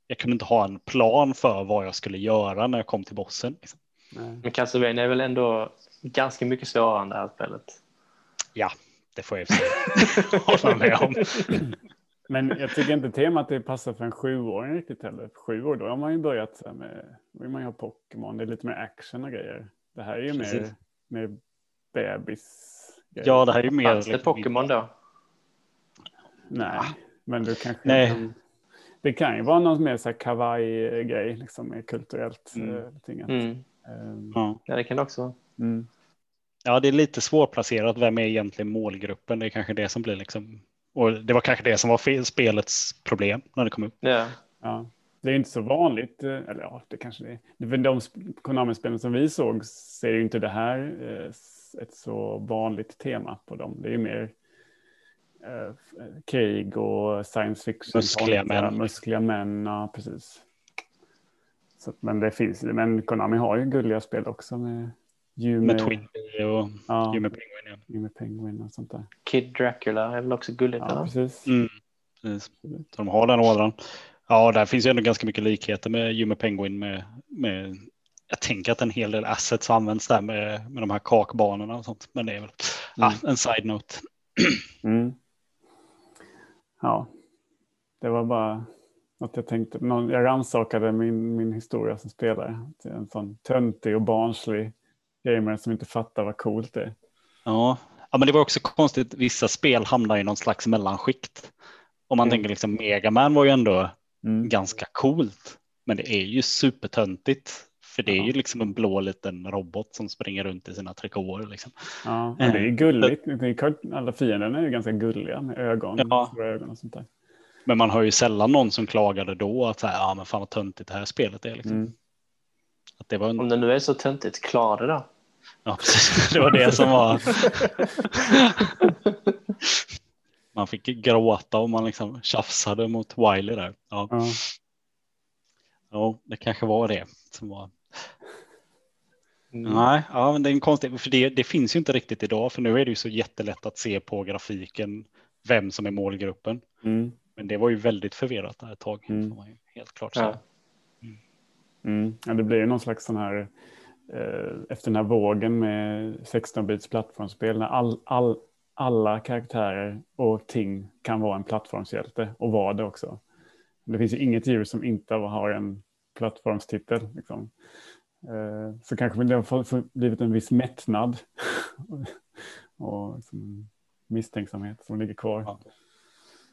Speaker 2: Jag kunde inte ha en plan för vad jag skulle göra när jag kom till bossen. Liksom.
Speaker 4: Men Castlevania är väl ändå ganska mycket svårare än det här spelet.
Speaker 2: Ja, det får jag hålla med om.
Speaker 1: Men jag tycker inte temat det passar för en sjuåring riktigt heller. Sju år, då har man ju börjat med, vill man ju ha Pokémon, det är lite mer action och grejer. Det här är ju mer,
Speaker 2: Precis.
Speaker 1: mer bebis.
Speaker 2: Ja, det här är ju mer.
Speaker 4: Fanns det Pokémon då?
Speaker 1: Nej, men du kanske
Speaker 2: Nej.
Speaker 1: kan, det kan ju vara någon mer så här kawaii-grej, liksom mer kulturellt
Speaker 2: Mm.
Speaker 1: eh.
Speaker 4: Mm.
Speaker 1: Ehm,
Speaker 2: Ja.
Speaker 4: Ja, det kan det också vara.
Speaker 1: mm.
Speaker 2: Ja, det är lite svårplacerat. Vem är egentligen målgruppen? Det är kanske det som blir liksom. Och det var kanske det som var spelets problem när det kom upp.
Speaker 4: Ja.
Speaker 1: Ja. Det är inte så vanligt, eh, eller ja, det kanske det är. För de sp- Konami-spelen som vi såg ser ju inte det här eh, ett så vanligt tema på dem. Det är ju mer eh, krig och science fiction.
Speaker 2: Muskliga män.
Speaker 1: Muskliga män, ja precis. Så, men det finns men Konami har ju gulliga spel också med Yume,
Speaker 2: Med Twinbee och
Speaker 1: ja,
Speaker 2: Yume Penguin. Ja.
Speaker 1: Yume Penguin och sånt där.
Speaker 4: Kid Dracula är väl också gulligt?
Speaker 1: Ja, precis.
Speaker 2: Mm. Precis. Så de har den ådran. Ja, där finns ju ändå ganska mycket likheter med Yume Penguin med, med jag tänker att en hel del assets används där med, med de här kakbanorna och sånt. Men det är väl ja, en side-note.
Speaker 1: Mm. Ja, det var bara att jag tänkte. Någon, jag rannsakade min, min historia som spelare. En sån töntig och barnslig gamer som inte fattar vad coolt det är.
Speaker 2: Ja. ja, men det var också konstigt. Vissa spel hamnar i någon slags mellanskikt. Om man
Speaker 1: Mm.
Speaker 2: tänker liksom Mega Man var ju ändå
Speaker 1: Mm.
Speaker 2: ganska coolt. Men det är ju supertöntigt. För det är
Speaker 1: Ja.
Speaker 2: ju liksom en blå liten robot som springer runt i sina trikåer. Liksom.
Speaker 1: Ja, men det är
Speaker 2: Eh,
Speaker 1: gulligt. Alla fienderna är ju ganska gulliga med ögon,
Speaker 2: Ja.
Speaker 1: stora ögon och sånt där.
Speaker 2: Men man hör ju sällan någon som klagade då att så här, ja men fan vad töntigt det här spelet är. Liksom.
Speaker 1: Mm.
Speaker 2: Att det var en
Speaker 4: Om det nu är så töntigt, klara det då.
Speaker 2: Ja, precis. Det var det som var. Man fick gråta och man liksom tjafsade mot Wiley där. Ja,
Speaker 1: Ja.
Speaker 2: ja det kanske var det som var.
Speaker 4: Mm.
Speaker 2: Nej, ja, men det är en konstig, för det, det finns ju inte riktigt idag, för nu är det ju så jättelätt att se på grafiken vem som är målgruppen.
Speaker 1: Mm.
Speaker 2: Men det var ju väldigt förvirrat där ett tag.
Speaker 1: Mm.
Speaker 2: Helt klart. säga.
Speaker 4: Ja.
Speaker 1: Mm. Ja, det blir ju någon slags sån här, Eh, efter den här vågen med 16-bits plattformsspel, när all, all, alla karaktärer och ting kan vara en plattformshjälte och vara det också. Det finns ju inget djur som inte har en plattformstitel. Liksom. Eh, så kanske det har blivit en viss mättnad och liksom misstänksamhet som ligger kvar.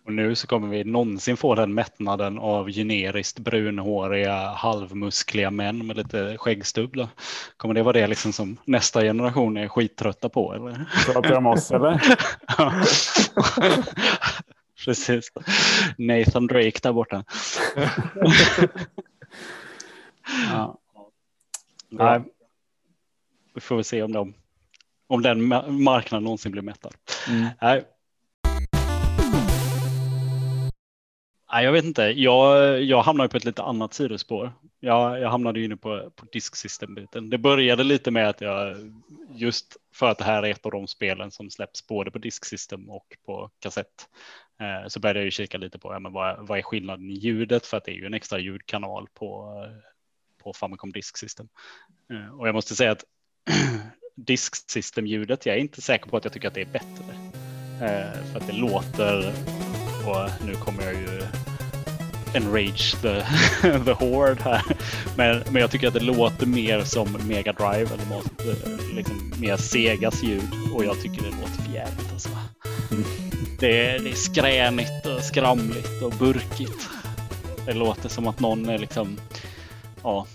Speaker 2: Och nu så kommer vi någonsin få den mättnaden av generiskt brunhåriga halvmuskliga män med lite skäggstubb. Då. Kommer det vara det liksom som nästa generation är skittrötta på? Eller?
Speaker 1: Pratar du om oss eller?
Speaker 2: Precis. Nathan Drake där borta.
Speaker 1: Ja.
Speaker 2: Nej. Vi får väl se om, de, om den ma- marknaden någonsin blir mättad.
Speaker 1: Mm.
Speaker 2: Nej. Nej, jag vet inte. Jag, jag hamnade på ett lite annat sidospår. Jag, jag hamnade inne på, på disk system. Det började lite med att jag just för att det här är ett av de spelen som släpps både på disk system och på kassett. Eh, så började jag ju kika lite på ja, men vad, vad är skillnaden i ljudet för att det är ju en extra ljudkanal på, på Famicom Disk System. Eh, och jag måste säga att disk system ljudet, jag är inte säker på att jag tycker att det är bättre. Eh, för att det låter, och nu kommer jag ju enrage the, the horde här. Men, men jag tycker att det låter mer som Mega Drive eller något, eh, liksom mer Segas ljud och jag tycker det låter för jävligt alltså. Det är, det är skränigt och skramligt och burkigt. Det låter som att någon är liksom, ja,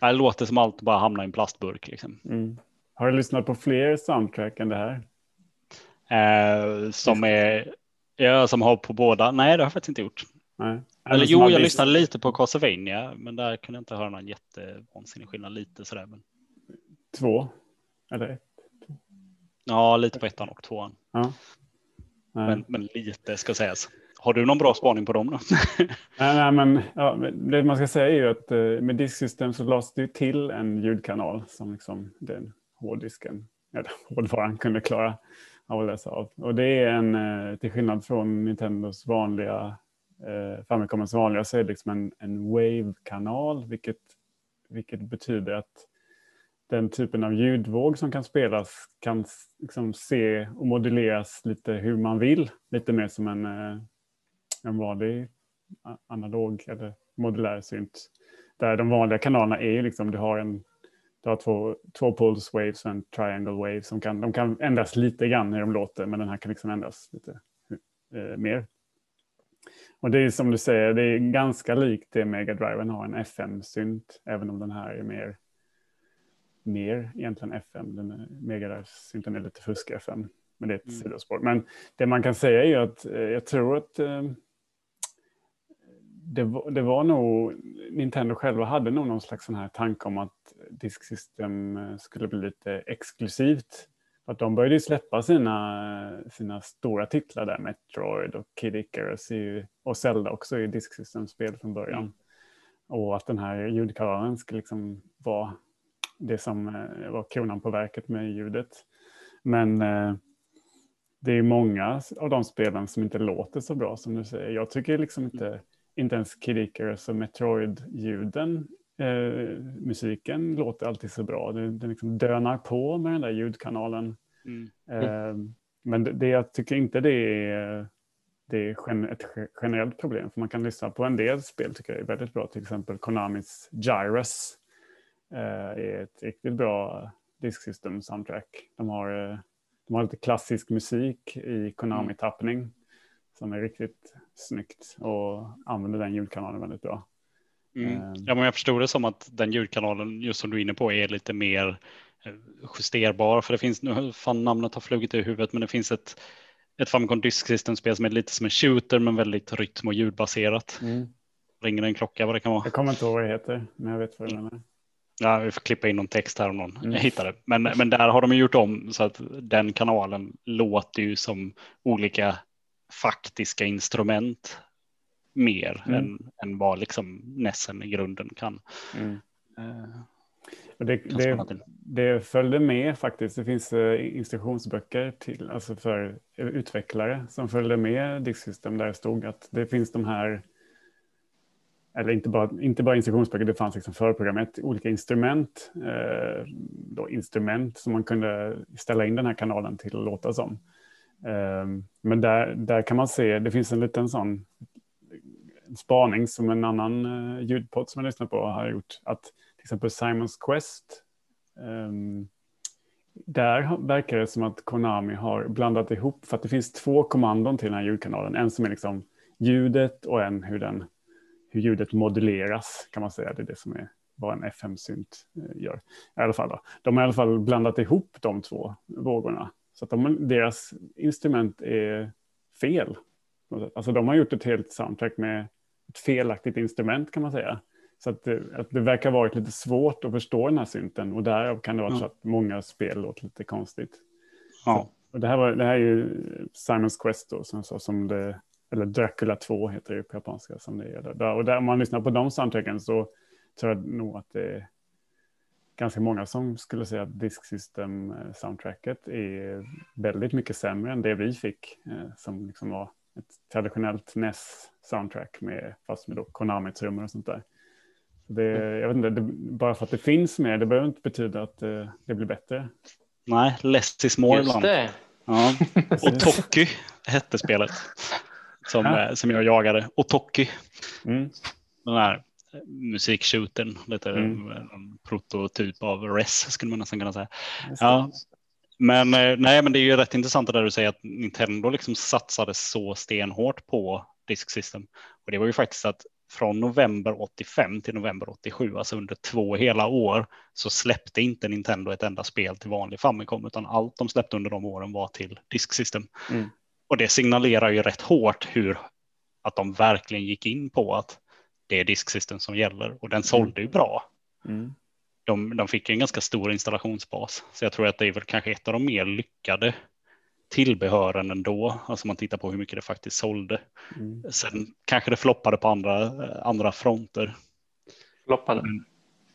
Speaker 2: det låter som allt bara hamnar i en plastburk liksom.
Speaker 1: Mm. Har du lyssnat på fler soundtrack än det här?
Speaker 2: Eh, som är Ja, som har på båda. Nej, det har jag faktiskt inte gjort.
Speaker 1: Nej.
Speaker 2: Eller jo, jag lyssnade lite på Castlevania, men där kunde jag inte höra någon jättevansinnig skillnad. Lite sådär. Men...
Speaker 1: Två? Eller ett?
Speaker 2: Ja, lite på ettan och tvåan.
Speaker 1: Ja.
Speaker 2: Men, men lite ska sägas. Har du någon bra spaning på dem då?
Speaker 1: Nej, nej, men, ja, det man ska säga är ju att eh, med disksystem så lades det till en ljudkanal som liksom den hårddisken, eller hårdvaran kunde klara att läsa av. Och det är en, eh, till skillnad från Nintendos vanliga, eh, Famicomens vanliga, så är det liksom en, en Wave-kanal, vilket, vilket betyder att den typen av ljudvåg som kan spelas kan liksom se och moduleras lite hur man vill. Lite mer som en, eh, en vanlig analog eller modulär synt. Där de vanliga kanalerna är ju liksom, du har en du har två, två pulse waves och en triangle wave som kan, de kan ändras lite grann hur de låter, men den här kan liksom ändras lite eh, mer. Och det är som du säger, det är ganska likt det Mega Driven har, en FM-synt, även om den här är mer, mer egentligen FM. Den Mega Drive-synten är lite fusk-FM, men det är ett
Speaker 2: Mm.
Speaker 1: sidospår. Men det man kan säga är ju att eh, jag tror att eh, det, var- det var nog, Nintendo själva hade nog någon slags sån här tanke om att Disk System eh, skulle bli lite exklusivt. Att de började ju släppa sina, sina stora titlar där, Metroid och Kid Icarus ju, och Zelda också i Disk System-spel från början.
Speaker 2: Mm.
Speaker 1: Och att den här ljudkanalen skulle liksom vara det som eh, var kronan på verket med ljudet. Men eh, det är många av de spelen som inte låter så bra som du säger. Jag tycker liksom inte, inte ens Kid Icarus och Metroid-ljuden, eh, musiken låter alltid så bra. Den, den liksom dönar på med den där ljudkanalen.
Speaker 2: Mm.
Speaker 1: Eh, men det, det, jag tycker inte det är, det är ett ge- generellt problem. För man kan lyssna på en del spel tycker jag är väldigt bra. Till exempel Konamis Gyrus eh, är ett riktigt bra disksystem soundtrack. De har, eh, de har lite klassisk musik i Konami-tappning som är riktigt snyggt och använder den ljudkanalen väldigt bra.
Speaker 2: Mm.
Speaker 1: Eh.
Speaker 2: Ja, men jag förstod det som att den ljudkanalen, just som du är inne på, är lite mer eh, justerbar. För det finns, nu fan namnet har flugit ur huvudet, men det finns ett, ett Famicom Disk System-spel som är lite som en shooter, men väldigt rytm och ljudbaserat. Ringer en klocka vad det kan vara.
Speaker 1: Jag kommer inte ihåg vad det heter, men jag vet vad du menar.
Speaker 2: Ja, vi får klippa in någon text här om någon
Speaker 1: Mm.
Speaker 2: hittar det. Men, men där har de gjort om så att den kanalen låter ju som olika faktiska instrument mer
Speaker 1: Mm.
Speaker 2: än, än vad liksom Nessen i grunden kan.
Speaker 1: Mm.
Speaker 2: Eh,
Speaker 1: det,
Speaker 2: kan
Speaker 1: det, det följde med faktiskt. Det finns eh, instruktionsböcker till, alltså för utvecklare som följde med Disk System där det stod att det finns de här, eller inte bara, inte bara instruktionsböcker, det fanns liksom förprogrammet, olika instrument, eh, då instrument som man kunde ställa in den här kanalen till att låta som. Ehm, men där, där kan man se, det finns en liten sån spaning som en annan eh, ljudpodd som jag lyssnar på har gjort, att till exempel Simons Quest, ehm, där verkar det som att Konami har blandat ihop, för att det finns två kommandon till den här ljudkanalen. En som är liksom ljudet och en hur, den, hur ljudet moduleras, kan man säga. Det är det som är vad en FM-synt eh, gör. I alla fall då. De har i alla fall blandat ihop de två vågorna. Så att de, deras instrument är fel. Alltså de har gjort ett helt soundtrack med ett felaktigt instrument kan man säga. Så att det, att det verkar varit lite svårt att förstå den här synten och därav kan det vara
Speaker 2: Ja.
Speaker 1: så att många spel låter lite konstigt.
Speaker 2: Ja.
Speaker 1: Och det, här var, det här är ju Simons Quest då, som, så, som det, eller Dracula 2 heter det på japanska som det är. Där, och där, om man lyssnar på de soundtracken så tror jag nog att det är ganska många som skulle säga att Disk System eh, soundtracket är väldigt mycket sämre än det vi fick eh, som liksom var ett traditionellt NES soundtrack med fast med Konami-trummor och sånt där. Så det, jag vet inte, det, bara för att det finns med, det behöver inte betyda att eh, det blir bättre.
Speaker 2: Nej, less is more
Speaker 4: Just det.
Speaker 2: Ja. Och Toki hette spelet som,
Speaker 1: Ja.
Speaker 2: som jag jagade. Och Toki,
Speaker 1: Mm.
Speaker 2: den här musikshootern, lite
Speaker 1: Mm.
Speaker 2: en prototyp av RES skulle man nästan kunna säga. Ja, men, eh, nej, men det är ju rätt intressant det där du säger att Nintendo liksom satsade så stenhårt på Disk System. Och det var ju faktiskt att från november 85 till november 87, alltså under två hela år, så släppte inte Nintendo ett enda spel till vanlig Famicom, utan allt de släppte under de åren var till Disk System.
Speaker 1: Mm.
Speaker 2: Och det signalerar ju rätt hårt hur att de verkligen gick in på att det är Disk System som gäller och den sålde ju bra.
Speaker 1: Mm.
Speaker 2: De, de fick ju en ganska stor installationsbas, så jag tror att det är väl kanske ett av de mer lyckade tillbehören ändå, alltså om man tittar på hur mycket det faktiskt sålde.
Speaker 1: Mm.
Speaker 2: Sen kanske det floppade på andra, andra fronter.
Speaker 4: Floppade.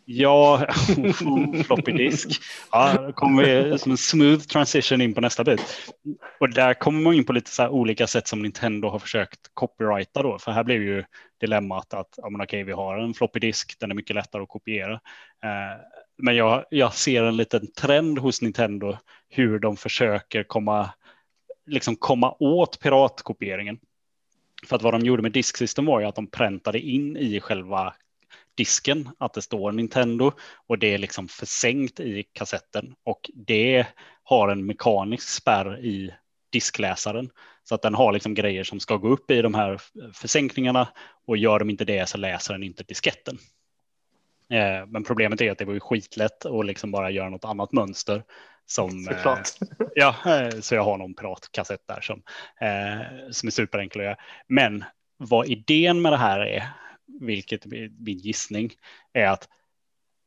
Speaker 2: Ja, floppy disk. Ja, då kommer vi som en smooth transition in på nästa bit. Och där kommer man in på lite så här olika sätt som Nintendo har försökt copyrighta då. För här blev ju dilemmat att ja, men okej, vi har en floppy disk, den är mycket lättare att kopiera. Eh, men jag, jag ser en liten trend hos Nintendo hur de försöker komma, liksom komma åt piratkopieringen. För att vad de gjorde med Disk System var ju att de präntade in i själva disken att det står Nintendo och det är liksom försänkt i kassetten och det har en mekanisk spärr i diskläsaren så att den har liksom grejer som ska gå upp i de här försänkningarna och gör de inte det så läser den inte disketten. Eh, Men problemet är att det var ju skitlätt att liksom bara göra något annat mönster som eh. Ja, eh, så jag har någon piratkassett där som, eh, som är superenkel att göra. Men vad idén med det här är, vilket min gissning, är att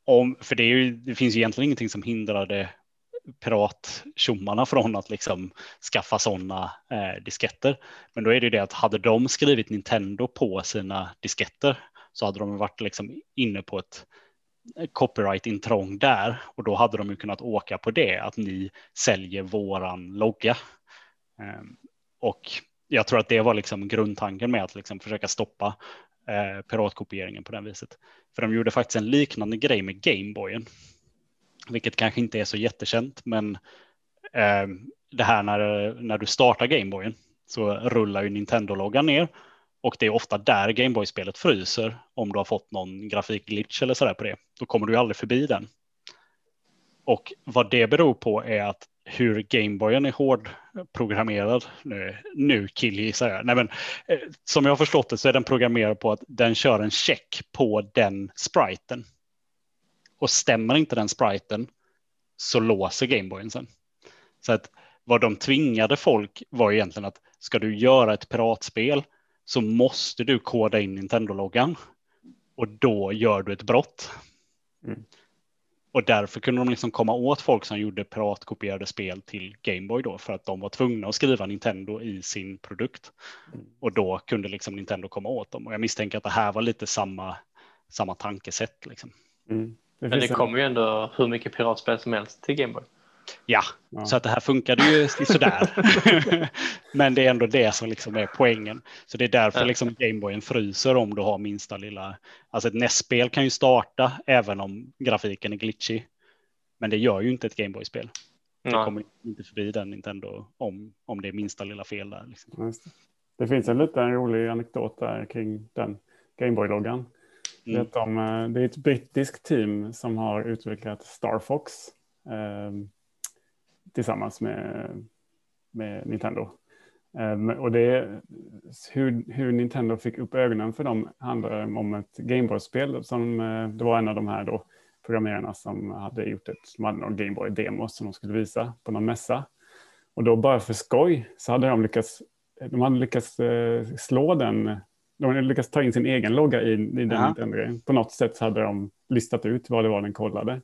Speaker 2: om, för det, är ju, det finns ju egentligen ingenting som hindrade pirattjommarna från att liksom skaffa sådana eh, disketter. Men då är det ju det att hade de skrivit Nintendo på sina disketter så hade de varit liksom inne på ett eh, copyright-intrång där och då hade de ju kunnat åka på det att ni säljer våran logga. Eh, Och jag tror att det var liksom grundtanken med att liksom försöka stoppa eh, piratkopieringen på det viset. För de gjorde faktiskt en liknande grej med Gameboyen, vilket kanske inte är så jättekänt, men eh, det här när, när du startar Gameboyen så rullar ju Nintendo-loggan ner och det är ofta där Gameboy-spelet fryser om du har fått någon grafikglitch eller sådär på det. Då kommer du ju aldrig förbi den. Och vad det beror på är att hur Gameboyen är hårdprogrammerad, nu, nu killgissar jag, Nej, men, eh, som jag har förstått det så är den programmerad på att den kör en check på den spriten. Och stämmer inte den spriten så låser Gameboyen sen. Så att vad de tvingade folk var egentligen att ska du göra ett piratspel så måste du koda in Nintendo-loggan och då gör du ett brott.
Speaker 1: Mm.
Speaker 2: Och därför kunde de liksom komma åt folk som gjorde piratkopierade spel till Gameboy då för att de var tvungna att skriva Nintendo i sin produkt. Och då kunde liksom Nintendo komma åt dem. Och jag misstänker att det här var lite samma, samma tankesätt. Liksom.
Speaker 1: Mm. Det
Speaker 4: Men det
Speaker 1: en-
Speaker 4: kommer ju ändå hur mycket piratspel som helst till Gameboy.
Speaker 2: Ja,
Speaker 1: Ja.
Speaker 2: så att det här funkade ju sådär. Men det är ändå det som liksom är poängen. Så det är därför liksom Gameboyen fryser om du har minsta lilla. Alltså ett NES-spel kan ju starta även om grafiken är glitchig. Men det gör ju inte ett Gameboy-spel. Det kommer inte förbi den Nintendo om, om det är minsta lilla fel där. Liksom.
Speaker 1: Det. det finns en liten rolig anekdot där kring den Gameboy-loggan.
Speaker 2: Mm.
Speaker 1: Eh, det är ett brittiskt team som har utvecklat Star Fox eh, tillsammans med, med Nintendo. Eh, och det hur, hur Nintendo fick upp ögonen för dem handlar om ett Gameboy-spel som eh, det var en av de här då programmerarna som hade gjort ett, som hade någon Gameboy-demo som de skulle visa på någon mässa. Och då bara för skoj så hade de lyckats, de hade lyckats eh, slå den de hade lyckats ta in sin egen logga i, i den. Nintendo-grejen. På något sätt så hade de listat ut vad det var den kollade.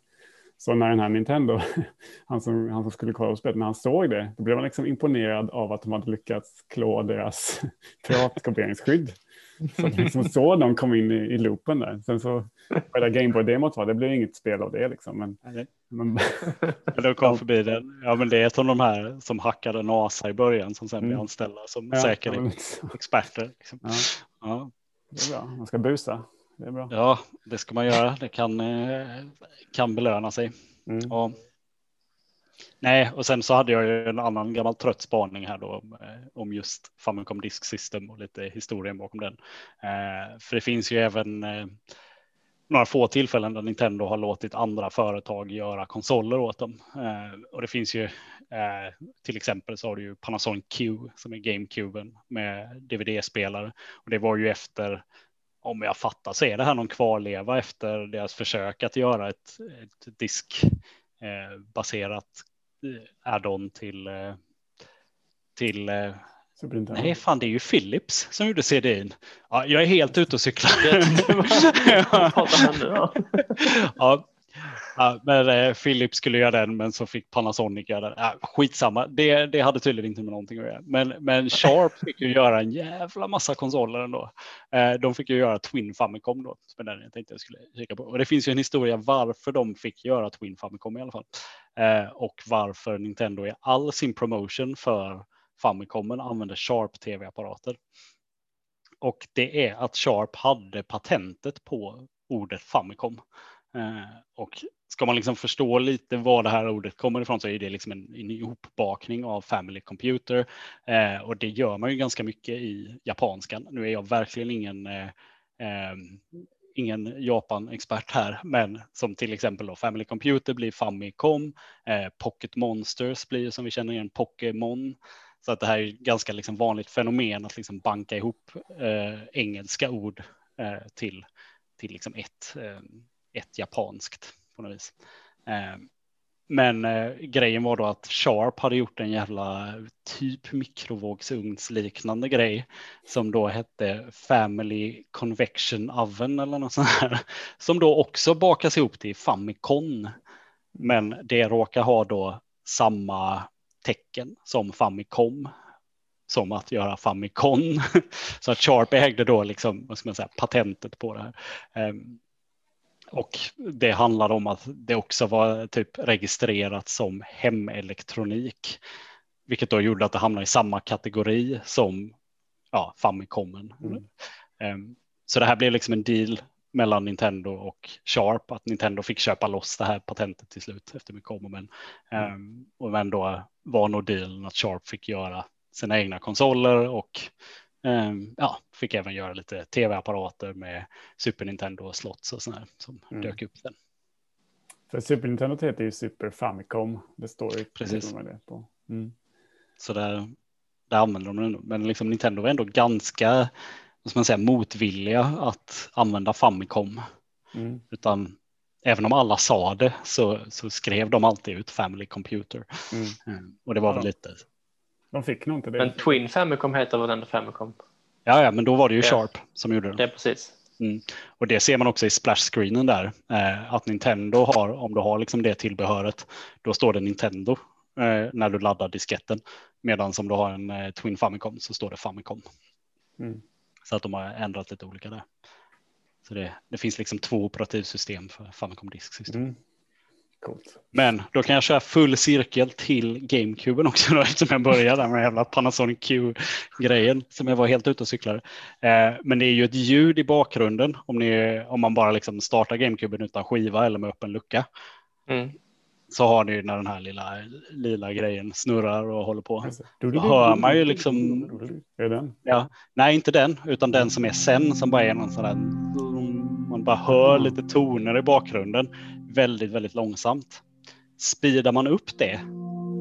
Speaker 1: Så när den här Nintendo, han som, han som skulle kolla på spelet, när han såg det, då blev han liksom imponerad av att de hade lyckats klå deras piratkopieringsskydd. Så att liksom så de kom in i, i loopen där. Sen så, vad det Gameboy-demot var, det blev inget spel av det liksom. Men, men
Speaker 2: Men då kom förbi den. Ja, men det är ett av de här som hackade NASA i början som sen
Speaker 1: Mm.
Speaker 2: blir anställda som
Speaker 1: ja,
Speaker 2: säkerhetsexperter. Liksom.
Speaker 1: Ja,
Speaker 2: Ja.
Speaker 1: det är bra. Man ska busa. Det är bra.
Speaker 2: ja, det ska man göra. Det kan, eh, kan belöna sig.
Speaker 1: Mm.
Speaker 2: Ja. Nej, och sen så hade jag ju en annan gammal trött spaning här då om, eh, om just Famicom Disk System och lite historien bakom den. Eh, för det finns ju även eh, några få tillfällen där Nintendo har låtit andra företag göra konsoler åt dem. Eh, och det finns ju eh, till exempel så har du ju Panasonic Q som är GameCuben med DVD-spelare och det var ju efter om jag fattar så är det här någon kvarleva efter deras försök att göra ett, ett disk eh, eh, add-on till, eh, till eh. Nej, fan det är ju Philips som gjorde CDin. Ja, jag är helt ute och cyklar.
Speaker 4: Om?
Speaker 2: ja. Ja, men eh, Philips skulle göra den, men så fick Panasonic göra den. Ja, skitsamma, det, det hade tydligen inte med någonting att göra. Men, men Sharp fick ju göra en jävla massa konsoler ändå. Eh, de fick ju göra Twin Famicom då, som är den jag tänkte jag skulle kika på. Och det finns ju en historia varför de fick göra Twin Famicom i alla fall. Eh, och varför Nintendo i all sin promotion för Famicomen använder Sharp tv-apparater. Och det är att Sharp hade patentet på ordet Famicom. Eh, och ska man liksom förstå lite var det här ordet kommer ifrån så är det liksom en, en ihopbakning av Family Computer. Eh, och det gör man ju ganska mycket i japanskan. Nu är jag verkligen ingen eh, eh, ingen Japan-expert här, men som till exempel då Family Computer blir Famicom, eh, Pocket Monsters blir som vi känner igen Pokémon. Så att det här är ett ganska liksom vanligt fenomen att liksom banka ihop eh, engelska ord eh, till, till liksom ett, eh, ett japanskt på något vis. Eh, men eh, grejen var då att Sharp hade gjort en jävla typ mikrovågsugnsliknande grej som då hette Family Convection Oven eller något sånt här. Som då också bakas ihop till Famicom. Men det råkar ha då samma tecken som Famicom. Som att göra Famicom. Så att Sharp ägde då liksom, vad ska man säga, patentet på det här. Um, och det handlade om att det också var typ registrerat som hemelektronik. Vilket då gjorde att det hamnade i samma kategori som ja, Famicomen.
Speaker 1: Mm.
Speaker 2: Um, så det här blev liksom en deal mellan Nintendo och Sharp att Nintendo fick köpa loss det här patentet till slut efter mycket om och men. Um, och men då var nog dealen att Sharp fick göra sina egna konsoler och ja, fick även göra lite tv-apparater med Super Nintendo och slots och sådär som
Speaker 1: Mm.
Speaker 2: dök upp sen.
Speaker 1: För Super Nintendo heter ju Super Famicom. Det står ju
Speaker 2: Precis.
Speaker 1: med det på. Mm.
Speaker 2: Så där, där använder de ändå. Men liksom Nintendo var ändå ganska vad man säga, motvilliga att använda Famicom.
Speaker 1: Mm.
Speaker 2: Utan även om alla sa det så, så skrev de alltid ut Family Computer.
Speaker 1: Mm.
Speaker 2: Mm. Och det var
Speaker 1: Ja.
Speaker 2: väl lite,
Speaker 1: De fick nog inte det.
Speaker 4: Men Twin Famicom heter ändå Famicom?
Speaker 2: ja, ja men då var det ju
Speaker 4: Ja.
Speaker 2: Sharp som gjorde
Speaker 4: Det
Speaker 2: det.
Speaker 4: är precis.
Speaker 2: Mm. Och det ser man också i splash-screenen där. Eh, att Nintendo har, om du har liksom det tillbehöret, då står det Nintendo eh, när du laddar disketten. Medan om du har en eh, Twin Famicom så står det Famicom.
Speaker 1: Mm.
Speaker 2: Så att de har ändrat lite olika där. Så det, det finns liksom två operativsystem för Famicom disksystem.
Speaker 1: Mm. Coolt.
Speaker 2: Men då kan jag köra full cirkel till GameCuben också då, eftersom jag började där med jävla Panasonic Q-grejen som jag var helt ute och cyklade. Eh, men det är ju ett ljud i bakgrunden om, ni, om man bara liksom startar GameCuben utan skiva eller med öppen lucka.
Speaker 4: Mm.
Speaker 2: Så har ni när den här lilla lila grejen snurrar och håller på. Då hör man ju liksom
Speaker 1: Är den?
Speaker 2: Ja, nej, inte den, utan den som är sen som bara är någon sån där. Man bara hör lite toner i bakgrunden väldigt, väldigt långsamt. Speedar man upp det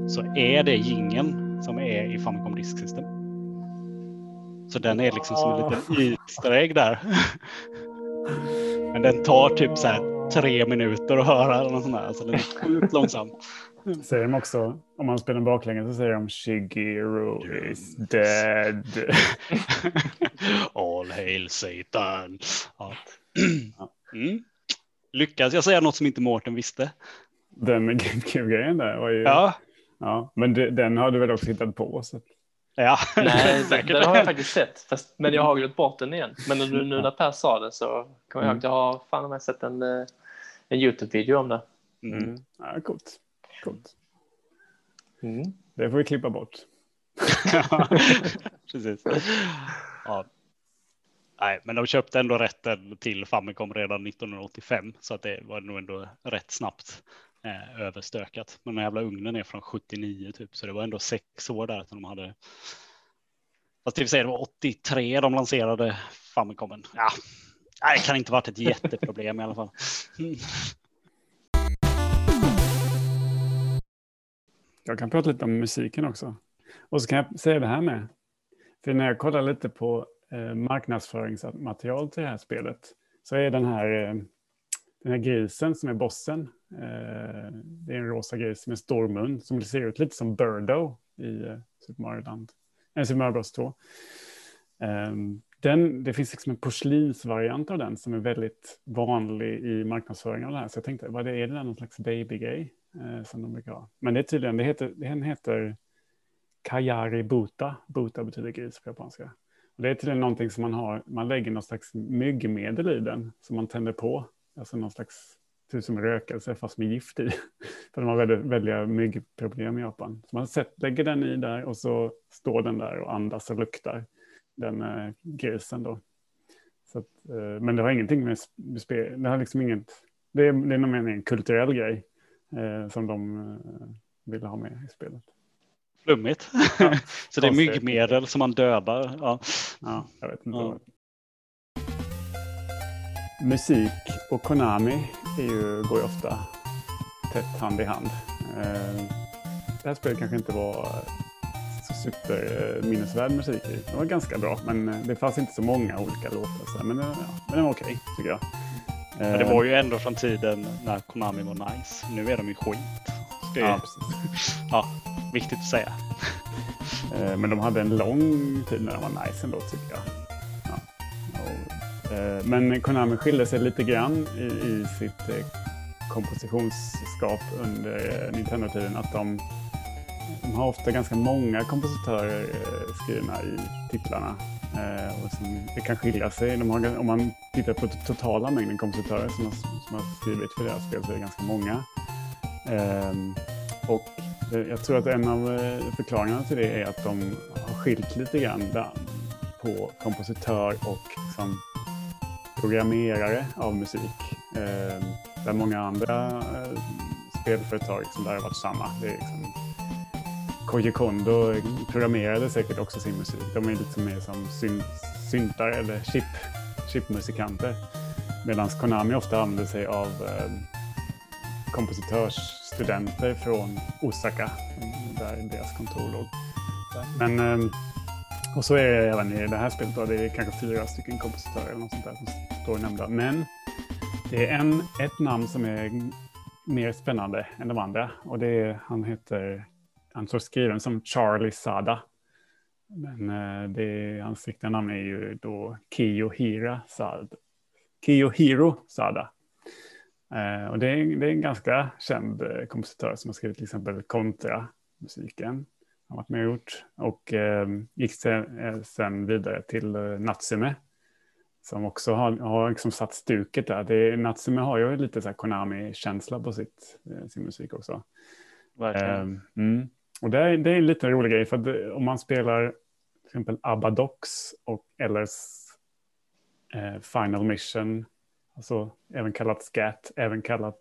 Speaker 2: så är det gingen som är i Famicom Disk System. Så den är liksom som en liten Easter där. Men den tar typ så här tre minuter att höra eller något sånt där. Alltså den är sjukt långsam.
Speaker 1: Säger de också, om man spelar baklänges så säger de Shigeru is dead.
Speaker 2: All hail Satan. Ja. Mm. Lyckas jag säga något som inte Mårten visste?
Speaker 1: Den GameCube-grejen där var ju... Ja.
Speaker 2: Ja,
Speaker 1: men det, den har du väl också hittat på? Så.
Speaker 2: ja.
Speaker 4: Nej, den, har jag faktiskt sett, fast, men jag har glömt bort den igen. Men nu, nu när Per sa det så kommer jag ihåg att jag har fan med sett en, eh, en YouTube-video om det.
Speaker 2: Mm.
Speaker 1: Mm. Ja, coolt. coolt.
Speaker 4: Mm.
Speaker 1: Det får vi klippa bort.
Speaker 2: Precis. Ja. Nej, men de köpte ändå rätten till Famicom redan 1985 så att det var nog ändå rätt snabbt eh, överstökat. Men den jävla ugnen är från 79 typ så det var ändå sex år där som de hade. Fast det vill säga det var 83 de lanserade Famicomen. Ja, nej, det kan inte varit ett jätteproblem i alla fall.
Speaker 1: Jag kan prata lite om musiken också. Och så kan jag säga det här med. För när jag kollar lite på Eh, marknadsföringsmaterial till det här spelet så är den här, eh, den här grisen som är bossen. Eh, det är en rosa gris med stor mun som ser ut lite som Birdo i Super Mario Land. Eh, Super Mario Bros 2. Ehm, den, det finns liksom en porslinsvariant av den som är väldigt vanlig i marknadsföring av det här. Så jag tänkte, vad är det där någon slags babygrej eh, som de brukar ha? Men det är tydligen, det heter, den heter Kayari Buta. Buta betyder gris på japanska. Det är tydligen någonting som man har, man lägger någon slags myggmedel i den som man tänder på. Alltså någon slags, typ som rökelse fast med gift i. För de har väldigt, väldiga myggproblem i Japan. Så man sett, lägger den i där och så står den där och andas och luktar. Den eh, grisen då. Så att, eh, men det har ingenting med, med spel, det har liksom inget, det är, det är nog mer en kulturell grej eh, som de eh, vill ha med i spelet.
Speaker 2: Flummigt. så det är myggmedel som man dödar. Ja.
Speaker 1: Ja, jag vet inte.
Speaker 2: Ja.
Speaker 1: Musik och Konami är ju, går ju ofta tätt hand i hand. Eh, det här spelet kanske inte var så superminnesvärd musik i. Det var ganska bra, men eh, det fanns inte så många olika låtar. Men, eh, ja, men den var okej, tycker jag.
Speaker 2: Men det var ju ändå från tiden när Konami var nice. Nu är de ju skit. Det
Speaker 1: Ja,
Speaker 2: ja viktigt att säga.
Speaker 1: Eh, men de hade en lång tid när de var nice ändå tycker jag. Ja. Och, eh, Men Konami skilde sig lite grann i, i sitt eh, kompositionsskap under Nintendo-tiden. Att de, de har ofta ganska många kompositörer skrivna i titlarna. Och som, det kan skilja sig. De har, om man tittar på den totala mängden kompositörer som har, som har skrivit för deras spel så är det ganska många. Ehm, och Eh, jag tror att en av eh, förklaringarna till det är att de har skilt lite grann på kompositör och liksom programmerare av musik. Eh, där många andra spelföretag liksom, där har varit samma. Det är liksom, Koji Kondo programmerade säkert också sin musik. De är lite mer som syn, syntar eller chip, chipmusikanter. Medan Konami ofta använder sig av eh, kompositörsstudenter från Osaka, där deras kontor låg. Men, ehm, och så är det även i det här spelet. Då. Det är kanske fyra stycken kompositörer eller något sånt där som står nämnda. Men det är en, ett namn som är mer spännande än de andra. Och det är, han heter, han står skriven som Charlie Sada. Men eh, det hans riktiga namn är ju då Kiyohira Sada. Kiyohiro Sada. Eh, och det är, det är en ganska känd eh, kompositör som har skrivit till exempel Contra-musiken. Han har varit med och gjort. Och eh, gick sen, eh, sen vidare till Natsume. Som också har, har liksom satt stuket där. Det, Natsume har ju lite så Konami-känsla på sitt, sin musik också.
Speaker 2: Verkligen.
Speaker 1: Ehm, mm. Och det är, det är en liten rolig grej, för att om man spelar till exempel Abadox och eller eh, Final Mission, alltså även kallat Scat, även kallat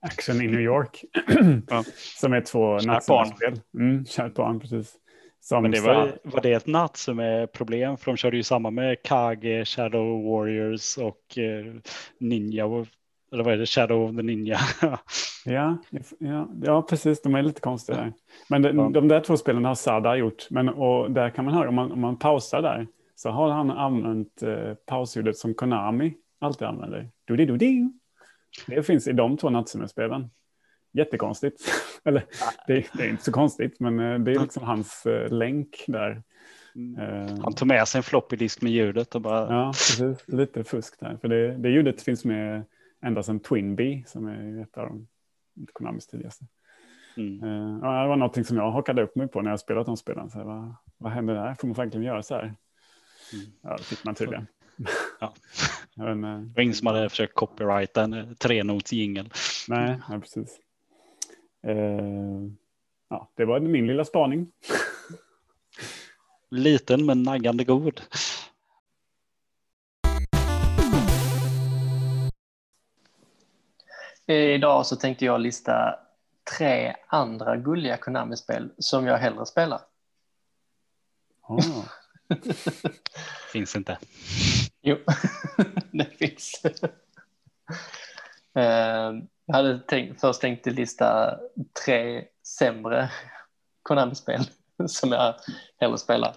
Speaker 1: Action in New York,
Speaker 2: Ja.
Speaker 1: som är två Natsume-spel. Mm, kärt barn, precis. Som
Speaker 2: Men det var, var det ett natt som är problem? För de körde ju samma med Kage, Shadow Warriors och eh, Ninja. Eller vad är det? Shadow of the Ninja.
Speaker 1: Ja, ja, ja, precis. De är lite konstiga där. Men de,
Speaker 2: Ja.
Speaker 1: de där två spelen har Sada gjort. Men, och där kan man höra, om man, om man pausar där, så har han använt eh, pausljudet som Konami alltid använder. Dudi-dudi. Det finns i de två Natsume-spelen. Jättekonstigt. Eller det, det är inte så konstigt, men eh, det är liksom hans eh, länk där. Eh,
Speaker 2: Han tog med sig en floppy disk med ljudet och bara
Speaker 1: Ja, precis. Lite fusk där. För det, det ljudet finns med ända sedan Twinbee som är ett av de Konamis tidigaste.
Speaker 2: mm.
Speaker 1: Ja, det var någonting som jag hakade upp mig på när jag spelat de spelen. Så här, vad, vad händer där? Får man verkligen göra så här?
Speaker 2: Mm.
Speaker 1: Ja, det fick man tydligen.
Speaker 2: Ja.
Speaker 1: Men, eh,
Speaker 2: Det var ingen som hade försökt copyrighta en eh, trenotsjingel.
Speaker 1: nej, nej, precis. Eh, ja, det var min lilla spaning.
Speaker 2: Liten men naggande god.
Speaker 4: Idag så tänkte jag lista tre andra gulliga Konami-spel som jag hellre spelar.
Speaker 1: Ah,
Speaker 2: Finns inte.
Speaker 4: Jo, det finns. Eh, Jag hade tänkt, först tänkt lista tre sämre Konami-spel som jag hellre spelar.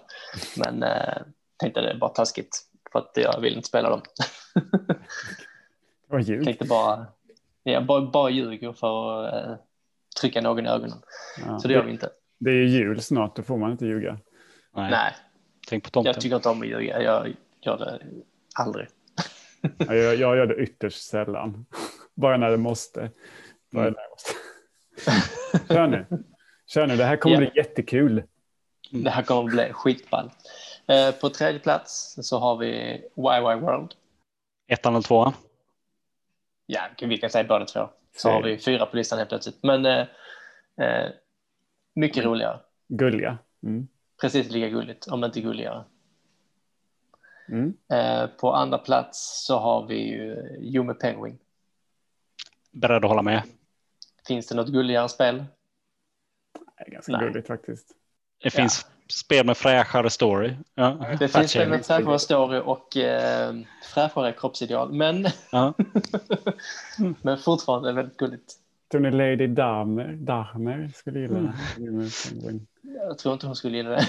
Speaker 4: Men eh, tänkte det är bara taskigt för att jag vill inte spela dem.
Speaker 1: var ljud.
Speaker 4: tänkte bara, jag bara, bara ljuger för att eh, trycka någon i ögonen.
Speaker 1: Ja,
Speaker 4: Så det gör vi inte.
Speaker 1: det är ju jul snart, då får man inte ljuga.
Speaker 2: Nej.
Speaker 4: Nej,
Speaker 2: Tänk på tomten.
Speaker 4: jag tycker inte om att ljuga. Jag gör det aldrig.
Speaker 1: Ja, Jag, jag gör det ytterst sällan. Bara när det måste. Bara
Speaker 2: Mm.
Speaker 1: när det måste. Kör nu. Kör nu, det här kommer
Speaker 4: Ja.
Speaker 1: bli jättekul.
Speaker 4: Det här kommer att bli skitball. Eh, på tredje plats så har vi YY World.
Speaker 2: Ettan eller tvåan?
Speaker 4: Ja, vi kan säga båda två. Så har vi fyra på listan helt plötsligt. Men eh, eh, mycket roligare.
Speaker 1: Gulliga. Mm.
Speaker 4: Precis lika gulligt, om inte gulligare.
Speaker 1: Mm.
Speaker 4: Eh, på andra plats så har vi ju Jume Penguin.
Speaker 2: Beredd att hålla med.
Speaker 4: Finns det något gulligare spel?
Speaker 1: Det är ganska
Speaker 4: Nej.
Speaker 1: gulligt faktiskt.
Speaker 2: Det finns spel med fräschare story. Ja.
Speaker 4: Det finns spel med fräschare story och eh, fräschare kroppsideal. Men,
Speaker 2: Ja.
Speaker 4: men fortfarande väldigt gulligt.
Speaker 1: Tror ni Lady Dahmer, Dahmer skulle gilla
Speaker 2: Mm.
Speaker 1: mm.
Speaker 4: Jag tror inte hon skulle gilla det.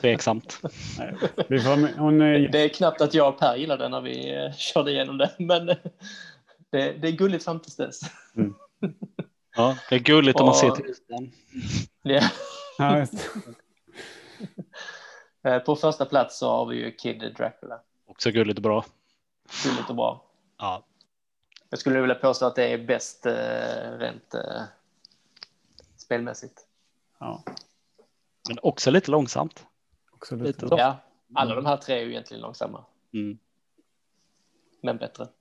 Speaker 2: Tveksamt.
Speaker 1: Nej, vi får, hon är
Speaker 4: Det är knappt att jag och Per gillade när vi eh, körde igenom det. Men det, det är gulligt fram tills dess.
Speaker 2: Ja, det är gulligt om man
Speaker 4: Och-
Speaker 2: ser till listan.
Speaker 4: Ja. Eh, På första plats så har vi ju Kid Dracula.
Speaker 2: Också gulligt och bra.
Speaker 4: Gulligt och bra.
Speaker 2: Ja.
Speaker 4: Jag skulle vilja påstå att det är bäst eh, rent eh, spelmässigt.
Speaker 1: Ja,
Speaker 2: Men också lite långsamt.
Speaker 1: också
Speaker 2: Lite
Speaker 1: lite.
Speaker 2: så.
Speaker 4: Ja, alla de här tre är ju egentligen långsamma,
Speaker 2: Mm.
Speaker 4: men bättre.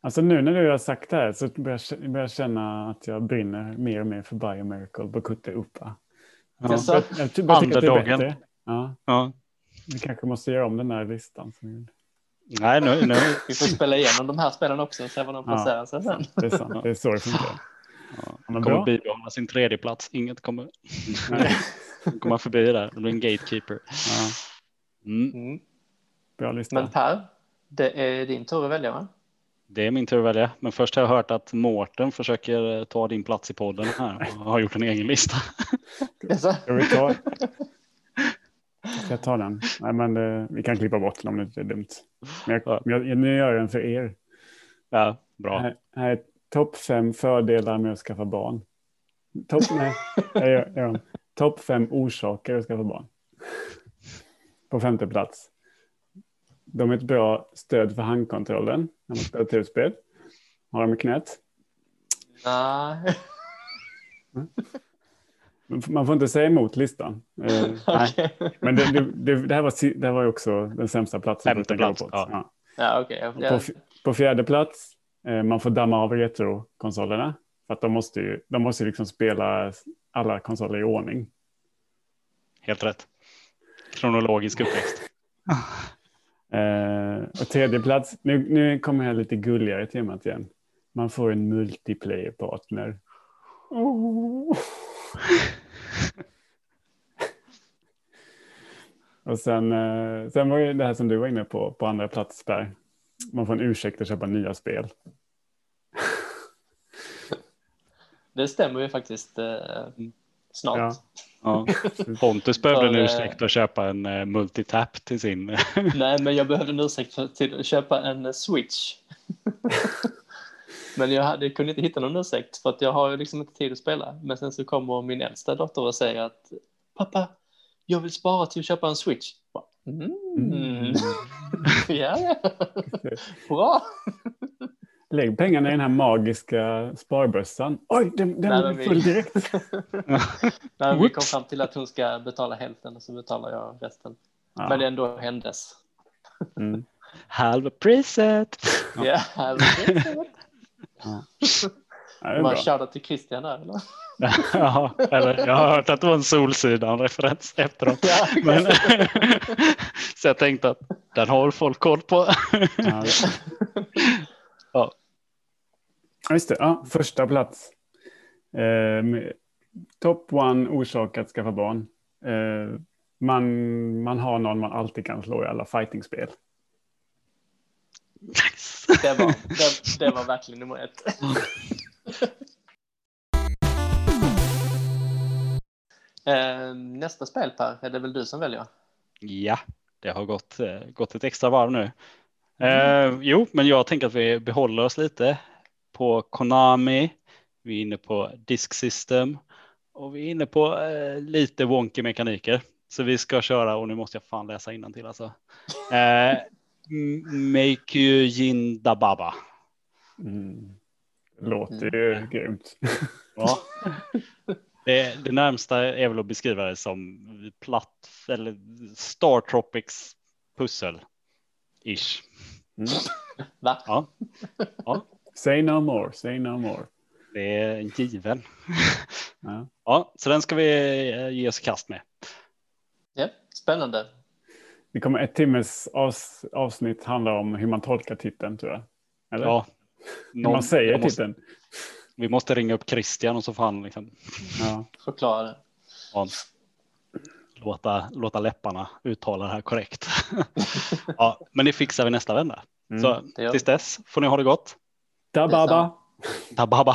Speaker 1: Alltså nu när du har sagt det här så börjar jag känna att jag brinner mer och mer för Biomiracle på Kutte Uppa.
Speaker 2: Ja.
Speaker 4: Jaså?
Speaker 1: Jag, jag, ty- jag tycker att det är bättre. Ja,
Speaker 2: Ja.
Speaker 1: vi kanske måste göra om den här listan.
Speaker 2: Nej, nu, nu.
Speaker 4: Vi får spela igenom de här spelen också och se vad de
Speaker 1: Ja.
Speaker 4: placerar sig sen.
Speaker 1: Det är sant, det är så det funkar.
Speaker 2: Ja.
Speaker 1: men
Speaker 2: kommer
Speaker 1: bra.
Speaker 2: bibehålla sin tredje plats. Inget kommer komma förbi där. Det blir en gatekeeper.
Speaker 1: ja,
Speaker 2: Mm.
Speaker 4: Mm.
Speaker 1: bra lista.
Speaker 4: Men Per, det är din tur att välja va?
Speaker 2: Det är min tur att välja. Men först har jag hört att Mårten försöker eh, ta din plats i podden här och har gjort en egen lista.
Speaker 1: Ska vi ta? Ska jag ta den? Nej, men det, vi kan klippa bort den om det inte är dumt. Men jag, jag, nu gör jag den för er.
Speaker 2: Ja, bra.
Speaker 1: Här, här är topp fem fördelar med att skaffa barn. Topp. Topp fem orsaker att skaffa barn. På femte plats. De är ett bra stöd för handkontrollen när man spelar tv-spel. Har de i knät.
Speaker 4: Nej.
Speaker 1: Man får inte säga emot listan. Eh. Men det, det, det, här var, det här var också den sämsta platsen.
Speaker 2: Femte
Speaker 1: på
Speaker 2: plats, ja.
Speaker 1: Ja.
Speaker 4: Ja. Jag-
Speaker 1: På, på fjärde plats, man får damma av retrokonsolerna. För att de måste ju de måste liksom spela alla konsoler i ordning.
Speaker 2: Helt rätt. Kronologisk uppväxt.
Speaker 1: Eh, och tredje plats, nu, nu kommer jag lite gulligare temat igen. Man får en multiplayer-partner. Oh. och sen, eh, sen var ju det här som du var inne på, på andra plats där. Man får en ursäkt att köpa nya spel.
Speaker 4: Det stämmer ju faktiskt eh, snart.
Speaker 1: Ja.
Speaker 2: Ja. Pontus behövde en ursäkt att köpa en eh, multitap till sin.
Speaker 4: Nej, men jag behövde en ursäkt för till att köpa en eh, switch. men jag hade, kunde inte hitta någon ursäkt för att jag har ju liksom inte tid att spela. Men sen så kommer min äldsta dotter och säger att pappa, jag vill spara till att köpa en switch. Mm.
Speaker 1: Mm.
Speaker 4: ja, ja. Bra.
Speaker 1: Lägg pengarna i den här magiska sparbössan. Oj, den, den
Speaker 4: Nej,
Speaker 1: blev
Speaker 4: men vi-
Speaker 1: full direkt.
Speaker 4: Nej, vi kom fram till att hon ska betala hälften och så betalar jag resten.
Speaker 1: Ja.
Speaker 4: Men det är ändå hennes.
Speaker 1: Mm.
Speaker 2: Halva priset.
Speaker 4: Ja,
Speaker 1: Ja, det är
Speaker 4: Man
Speaker 1: bra.
Speaker 4: shoutout till Christian där eller?
Speaker 2: ja, eller jag har hört att det var en Solsidan-referens efteråt.
Speaker 4: Ja,
Speaker 2: Men, så jag tänkte att den har folk koll på.
Speaker 1: Ja,
Speaker 2: Ja.
Speaker 1: Ja, Just det, ja, första plats. Eh, Top one orsak att skaffa barn. Eh, man, man har någon man alltid kan slå i alla fightingspel.
Speaker 4: det, var, det, det var verkligen nummer ett. Eh, Nästa spel Per, är det väl du som väljer?
Speaker 2: Ja, det har gått, eh, gått ett extra varv nu. Eh, jo, men jag tänker att vi behåller oss lite på Konami. Vi är inne på Disk System Och vi är inne på eh, lite wonky mekaniker. Så vi ska köra, och nu måste jag fan läsa till alltså. Eh, Meikyu Jin Dababa.
Speaker 1: Mm. Låter ju grymt.
Speaker 2: Ja. Det, det närmsta är väl att beskriva det som platt eller Star Tropics pussel. Ish.
Speaker 1: Mm.
Speaker 4: Va?
Speaker 2: Ja,
Speaker 1: Say no more, say no more.
Speaker 2: det är en given.
Speaker 1: Ja.
Speaker 2: Ja, så den ska vi eh, ge oss kast med.
Speaker 4: Ja, spännande.
Speaker 1: Det kommer ett timmes avs avsnitt handla om hur man tolkar titeln tror jag. Eller?
Speaker 2: Ja.
Speaker 1: hur
Speaker 2: Någon-
Speaker 1: man säger
Speaker 2: måste,
Speaker 1: titeln.
Speaker 2: vi måste ringa upp Christian och så får han liksom
Speaker 1: Ja.
Speaker 4: Förklara det.
Speaker 2: ja, låta, låta läpparna uttala det här korrekt. ja, men det fixar vi nästa vända.
Speaker 1: Mm.
Speaker 2: Så tills dess får ni ha det gott.
Speaker 1: 打爸
Speaker 4: 爸，
Speaker 2: 打
Speaker 4: 爸爸，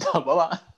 Speaker 4: 打爸爸。